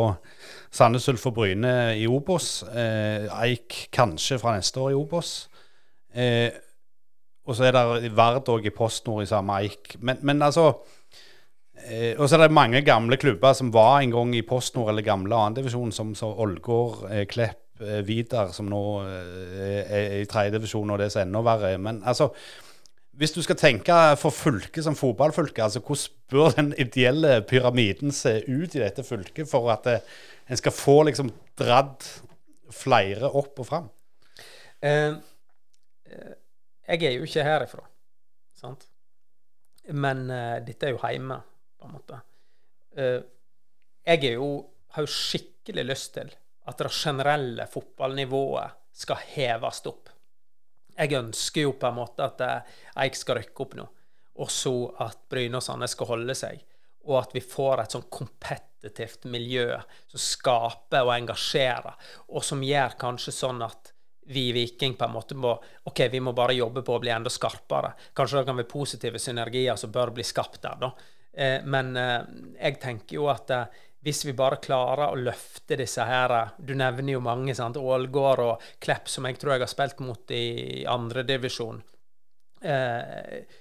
Sandnes Ulf og Bryne i Obos. Eh, Eik kanskje fra neste år i Obos. Eh, og så er det Vard òg i PostNord i samme Eik. Men, men altså eh, Og så er det mange gamle klubber som var en gang i PostNord eller gamle annendivisjon, som, som Ålgård, eh, Klepp Eh, Vidar, som nå eh, er i tredjedivisjon, og det er enda verre. Men altså, hvis du skal tenke for fylket som fotballfylke, altså hvordan bør den ideelle pyramiden se ut i dette fylket for at det, en skal få liksom dratt flere opp og fram? Eh, jeg er jo ikke herifra, sant? Men eh, dette er jo hjemme, på en måte. Eh, jeg jo, har jo skikkelig lyst til at det generelle fotballnivået skal heves opp. Jeg ønsker jo på en måte at eh, Eik skal rykke opp nå, og så at Bryne og Sandnes skal holde seg, og at vi får et sånn kompetitivt miljø som skaper og engasjerer, og som gjør kanskje sånn at vi i Viking på en måte må OK, vi må bare jobbe på å bli enda skarpere. Kanskje det kan være positive synergier som bør bli skapt der, da. Eh, men eh, jeg tenker jo at hvis vi bare klarer å løfte disse her Du nevner jo mange, sant? Ålgård og Klepp, som jeg tror jeg har spilt mot i andredivisjon. Eh,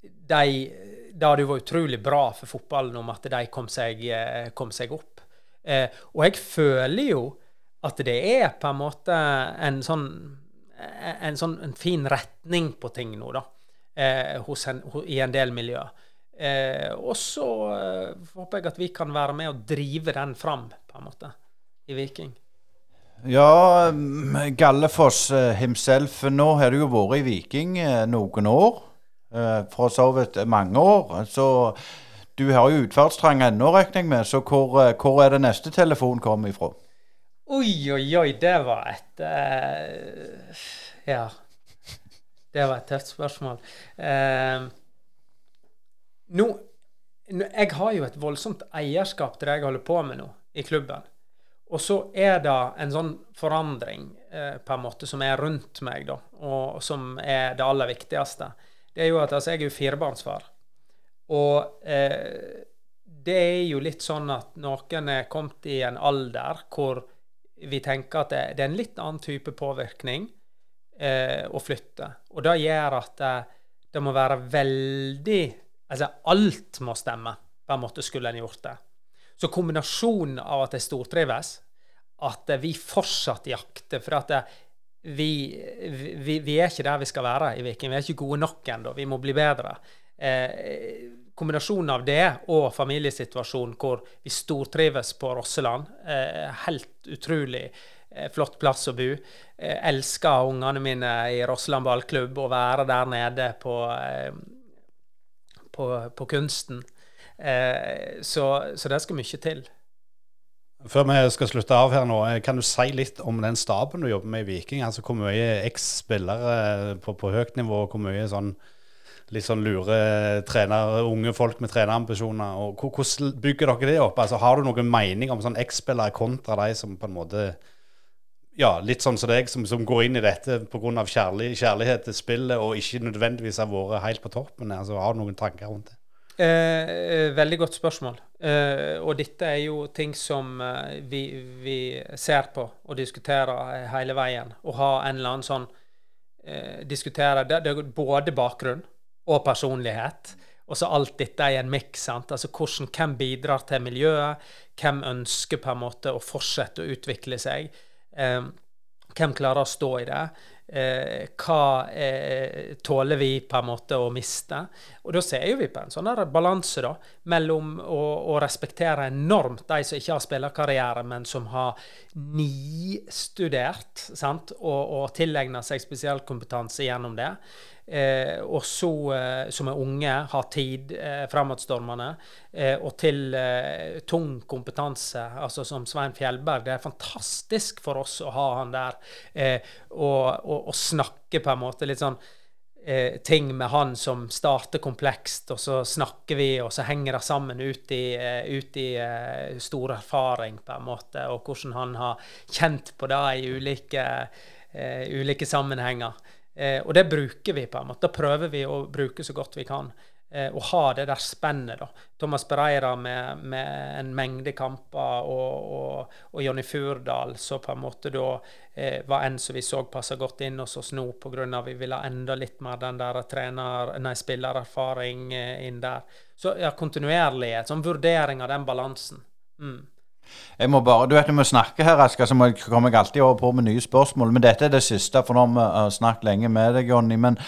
de, det hadde jo vært utrolig bra for fotballen om at de kom seg, eh, kom seg opp. Eh, og jeg føler jo at det er på en måte en sånn en sånn en fin retning på ting nå, da, eh, en, i en del miljøer. Eh, og så eh, håper jeg at vi kan være med og drive den fram, på en måte, i Viking. Ja, mm, Gallefoss eh, himself. Nå har du jo vært i Viking noen år. Eh, for så vidt mange år. Så du har jo utferdstrang ennå, regner jeg med. Så hvor, hvor, er det neste telefon kommer ifra? Oi, oi, oi. Det var et uh, Ja. Det var et tøft spørsmål. Uh, nå, Jeg har jo et voldsomt eierskap til det jeg holder på med nå, i klubben. Og så er det en sånn forandring uh, på en måte som er rundt meg, da, og som er det aller viktigste. Det er jo at altså, jeg er jo firebarnsfar. Og eh, det er jo litt sånn at noen er kommet i en alder hvor vi tenker at det, det er en litt annen type påvirkning eh, å flytte. Og det gjør at det, det må være veldig Altså, alt må stemme. På en måte skulle en gjort det. Så kombinasjonen av at jeg stortrives, at vi fortsatt jakter For at vi, vi, vi, er ikke der vi skal være i Viking. Vi er ikke gode nok ennå. Vi må bli bedre. Eh, kombinasjonen av det og familiesituasjonen hvor vi stortrives på Rosseland, eh, helt utrolig eh, flott plass å bo. Eh, elsker ungene mine i Rosseland ballklubb og være der nede på eh, på, på kunsten. Eh, så, så, det skal mye til. Før vi skal slutte av her nå, eh, kan du si litt om den staben du jobber med i Viking? Altså Hvor mye eks-spillere på, på, høyt nivå, hvor mye sånn litt sånn lure trener, unge folk med trenerambisjoner. og Hvordan bygger dere det opp? Altså, Har du noen mening om sånn eks-spillere kontra de som på en måte ja, litt sånn som deg, som, som går inn i dette pga. Kjærlig, kjærlighet til spillet og ikke nødvendigvis har vært helt på toppen? Altså, Har du noen tanker rundt det? Eh, eh, veldig godt spørsmål. Eh, og dette er jo ting som eh, vi, vi ser på og diskuterer eh, hele veien. Å ha en eller annen sånn eh, Diskutere det, det er både bakgrunn og personlighet. Og så alt dette i en miks. Altså hvordan, Hvem bidrar til miljøet? Hvem ønsker på en måte å fortsette å utvikle seg? Hvem klarer å stå i det? Eh, hva eh, tåler vi på en måte å miste? Og da ser jo vi på en sånn balanse da, mellom å, å respektere enormt de som ikke har spillerkarriere, men som har nistudert sant? og, og tilegna seg spesialkompetanse gjennom det. Eh, og så, eh, som er unge, har tid eh, fremadstormende, eh, og til eh, tung kompetanse, altså som Svein Fjellberg. Det er fantastisk for oss å ha han der, eh, og, og, og snakke på en måte litt sånn eh, ting med han som starter komplekst, og så snakker vi, og så henger det sammen ut i, ut i stor erfaring, på en måte, og hvordan han har kjent på det i ulike, ulike sammenhenger. Eh, og det bruker vi, på en måte. Da prøver vi å bruke så godt vi kan. Eh, og ha det der spennet, da. Thomas Bereira med, med en mengde kamper, og, og, og Jonny Furdal, så på en måte da eh, var en som vi så passa godt inn hos oss nå, pga. vi ville ha enda litt mer den der trener, nei, spillererfaring eh, inn der. Så ja, kontinuerlighet, sånn vurdering av den balansen. Mm. Jeg må bare, du vet Når vi snakker her, Aska, så kommer jeg alltid over på med nye spørsmål. Men dette er det siste, for nå har vi uh, snakket lenge med deg, Jonny. Men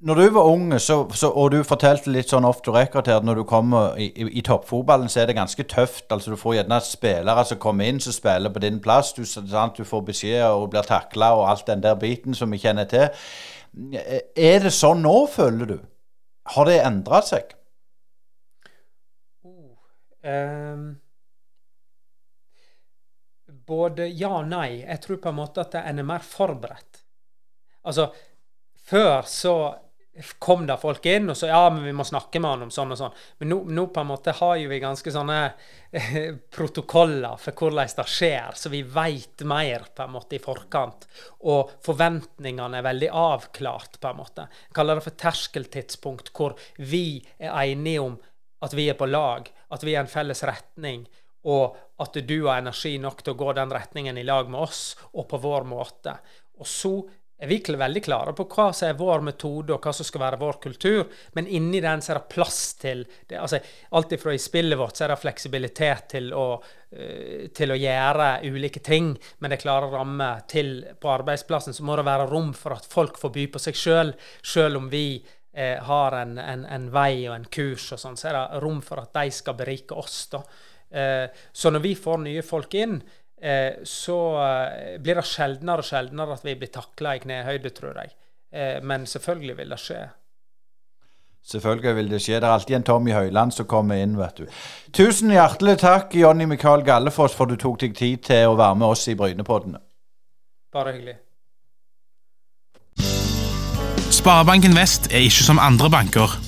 når du var ung, så, så, og du fortalte litt sånn off to record her, når du kommer i, i, i toppfotballen, så er det ganske tøft. altså Du får gjerne spillere som kommer inn, som spiller på din plass. Du, sant? du får beskjed og blir takla og alt den der biten som vi kjenner til. Er det sånn nå, føler du? Har det endra seg? Um, både ja og nei. Jeg tror på en måte at en er mer forberedt. Altså, før så kom det folk inn og så ja, men vi må snakke med han om sånn og sånn. Men nå, nå på en måte har jo vi ganske sånne eh, protokoller for hvordan det skjer, så vi veit mer på en måte i forkant. Og forventningene er veldig avklart, på en måte. Jeg kaller det for terskeltidspunkt, hvor vi er enige om at vi er på lag, at vi er en felles retning, og at du har energi nok til å gå den retningen i lag med oss, og på vår måte. Og så er vi veldig klare på hva som er vår metode, og hva som skal være vår kultur. Men inni den så er det plass til det, altså, Alt ifra i spillet vårt så er det fleksibilitet til å, uh, til å gjøre ulike ting, men det klare rammer. Til på arbeidsplassen så må det være rom for at folk får by på seg sjøl, sjøl om vi eh, har en, en, en, vei og en kurs og sånn, så er det rom for at de skal berike oss. da. Eh, så når vi får nye folk inn, eh, så eh, blir det sjeldnere og sjeldnere at vi blir takla i knehøyde, tror jeg. men selvfølgelig vil det skje. Selvfølgelig vil det skje. Det er alltid en Tommy Høiland som kommer inn, vet du. Tusen hjertelig takk, Jonny Mikael Gallefoss, for du tok deg tid til å være med oss i Brynepoddene. Bare hyggelig. Sparebanken Vest er ikke som andre banker.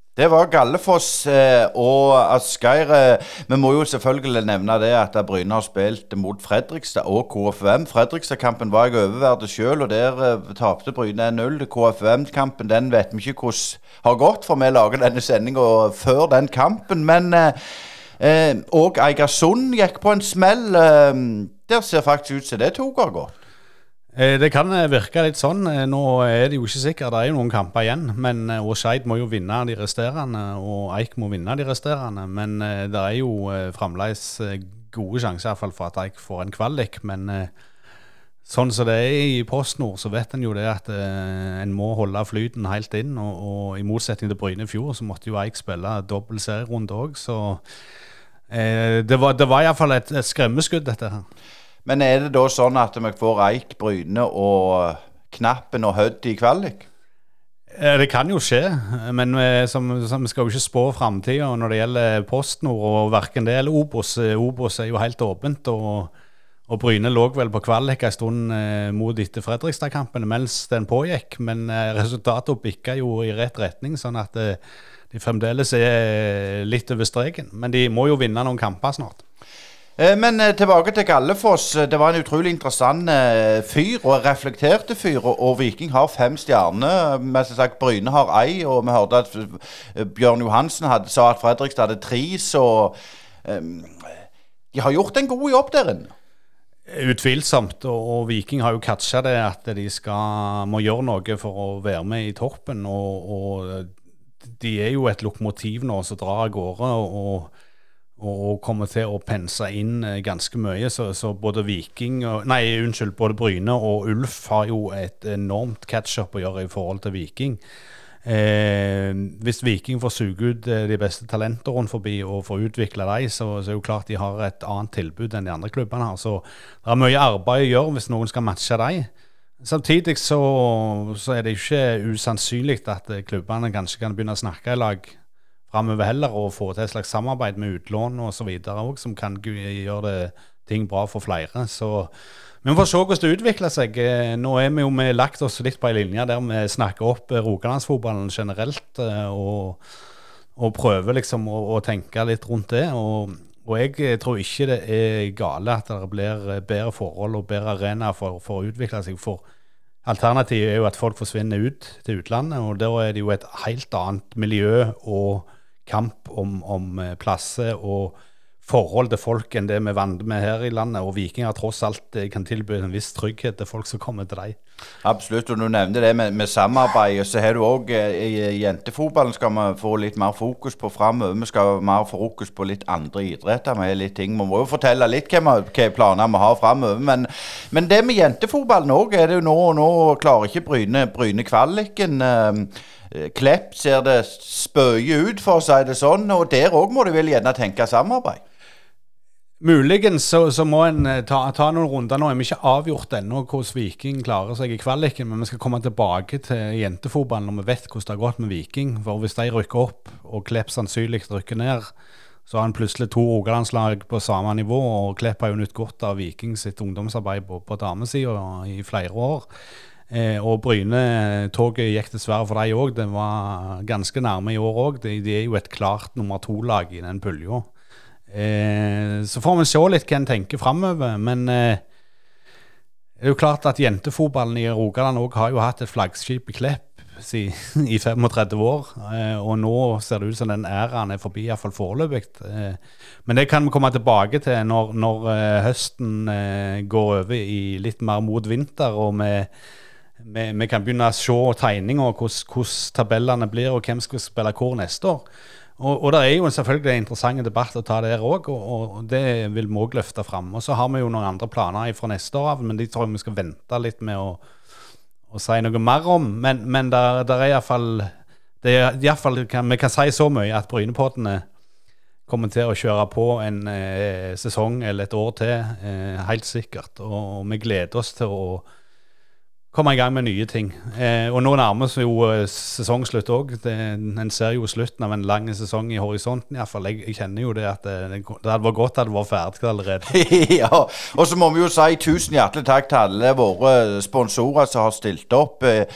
Det var Gallefoss eh, og Asgeir. Eh, vi må jo selvfølgelig nevne det at Bryne har spilt mot Fredrikstad og KFUM. Fredrikstad-kampen var jeg oververdig sjøl, og der eh, tapte Bryne 1-0. KFUM-kampen den vet vi ikke hvordan har gått, for vi lager denne sendinga før den kampen. Men eh, Og Eigersund gikk på en smell. Eh, der ser faktisk ut som det tok har gått. Eh, det kan eh, virke litt sånn. Eh, nå er det jo ikke sikkert, det er jo noen kamper igjen. Men og Skeid må jo vinne de resterende, og Eik må vinne de resterende. Men det er jo fremdeles gode sjanser fall for at Eik får en kvalik. Men sånn som det er i PostNord, så vet en jo det at en må holde flyten helt inn. Og, og i motsetning til Bryne i fjor, så måtte jo Eik spille dobbel serierunde òg. Så det var, det var iallfall et skremmeskudd, dette her. Men er det da sånn at vi får Eik, Bryne og Knappen og Hødd i kvalik? Det kan jo skje, men vi, som, som skal jo ikke spå framtida når det gjelder PostNord og verken det eller Obos. Obos er jo helt åpent. og, og Bryne lå vel på kvalik en stund eh, mot etter Fredrikstad-kampen mens den pågikk, men eh, resultatet bikka jo i rett retning, sånn at eh, de fremdeles er litt over streken. Men de må jo vinne noen kamper snart. Eh, men eh, tilbake til Gallefoss. Det var en utrolig interessant eh, fyr, og reflekterte fyr. Og Viking har fem stjerner. som sagt Bryne har ei, og vi hørte at Bjørn Johansen hadde, sa at Fredrikstad hadde tre. Så um, de har gjort en god jobb der inne. Utvilsomt, og Viking har jo catcha det at de skal, må gjøre noe for å være med i toppen. Og, og de er jo et lokomotiv nå som drar av gårde. og og kommer til å pense inn eh, ganske mye. Så, så, både Viking og, Nei, unnskyld, både Bryne og Ulf har jo et enormt catch-up å gjøre i forhold til Viking. Eh, hvis Viking får suge ut eh, de beste talentene rundt forbi og får utvikla dem, så, så, er det jo klart de har et annet tilbud enn de andre klubbene har. Så det er mye arbeid å gjøre hvis noen skal matche dem. Samtidig så, så er det ikke usannsynlig at eh, klubbene kanskje kan begynne å snakke i lag framover heller, og få til et slags samarbeid med utlån osv. òg, som kan gjøre det, ting bra for flere. Så vi får se hvordan det utvikler seg. Eh, nå er vi jo vi lagt oss litt på ei linje der vi snakker opp eh, Rogalandsfotballen generelt, eh, og, og prøver liksom å, å, tenke litt rundt det. og og jeg tror ikke det er gale at det blir bedre forhold og bedre arena for, for å utvikle seg. For alternativet er jo at folk forsvinner ut til utlandet, og da er det jo et helt annet miljø og kamp om, om eh, plasser og forhold til folk enn det vi vant med her i landet. Og vikinger tross alt eh, kan tilby en viss trygghet til folk som kommer til deg. Absolutt, og du nevnte det med, med samarbeid. Så har du òg eh, i jentefotballen skal vi få litt mer fokus på framover. Vi skal mer få fokus på litt andre idretter. med litt ting. Vi må jo fortelle litt hva, hva planer vi har framover. Men, men, det med jentefotballen òg er det jo nå. Nå klarer ikke Bryne, Bryne kvaliken. Eh, Klepp ser det spøye ut, for å si det sånn. Og der òg må du vel gjerne tenke samarbeid? Muligens så, så må en eh, ta, ta, noen runder. Nå er vi ikke avgjort ennå hvordan Viking klarer seg i kvaliken, men vi skal komme tilbake til jentefotballen når vi vet hvordan det har gått med Viking. For hvis de rykker opp, og Klepp sannsynlig rykker ned, så har han plutselig to Rogalandslag på samme nivå. Og Klepp har jo nytt godt av Viking sitt ungdomsarbeid på, på damesida i flere år. Eh, og Bryne-toget gikk dessverre for dem òg. Det var ganske nærme i år òg. De, de, er jo et klart nummer to-lag i den pulja. Eh, så får vi se litt hva en tenker framover. Men eh, det er jo klart at jentefotballen i Rogaland òg har jo hatt et flaggskip i Klepp si, i 35 år. Eh, og nå ser det ut som den æraen er forbi, iallfall foreløpig. Eh, men det kan vi komme tilbake til når, når eh, høsten går over i litt mer mot vinter. og med vi, vi, kan begynne å se tegninger, hvordan tabellene blir, og hvem skal spille hvor neste år. Og, og, det er jo selvfølgelig en interessant debatt å ta der òg, og, og, det vil vi òg løfte fram. Og så har vi jo noen andre planer fra neste år av, men de tror jeg vi skal vente litt med å, å si noe mer om. Men, men der, der er iallfall Vi kan si så mye at Brynepoddene kommer til å kjøre på en eh, sesong eller et år til, eh, helt sikkert. Og, og vi gleder oss til å komme i gang med nye ting. Eh, og nå nærmer seg jo eh, sesongslutt òg. En ser jo slutten av en lang sesong i horisonten iallfall. Jeg, jeg kjenner jo det at det, det hadde vært godt at det var ferdig allerede. ja, og så må vi jo si tusen hjertelig takk til alle våre sponsorer som har stilt opp. Eh,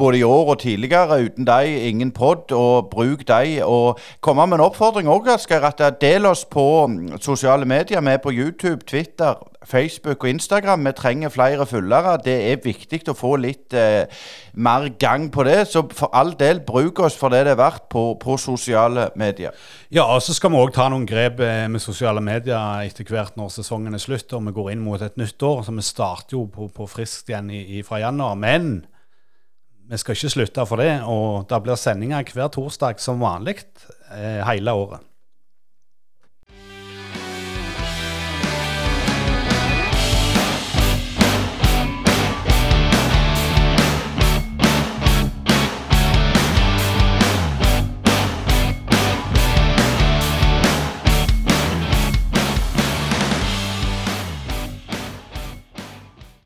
både i år og tidligere. Uten deg, ingen pod, og bruk deg. Og komme med en oppfordring òg, Asgeir. Del oss på mm, sosiale medier. Vi er på YouTube, Twitter, Facebook og Instagram. Vi trenger flere følgere. Det er viktig å få litt eh, mer gang på det. Så for all del, bruk oss for det det er verdt på, på sosiale medier. Ja, og så skal vi òg ta noen grep eh, med sosiale medier etter hvert når sesongen er slutt og vi går inn mot et nytt år. Så vi starter jo på, på friskt igjen i, i, fra januar. Men vi skal ikke slutte for det, og det blir sendinger hver torsdag som vanlig eh, hele året.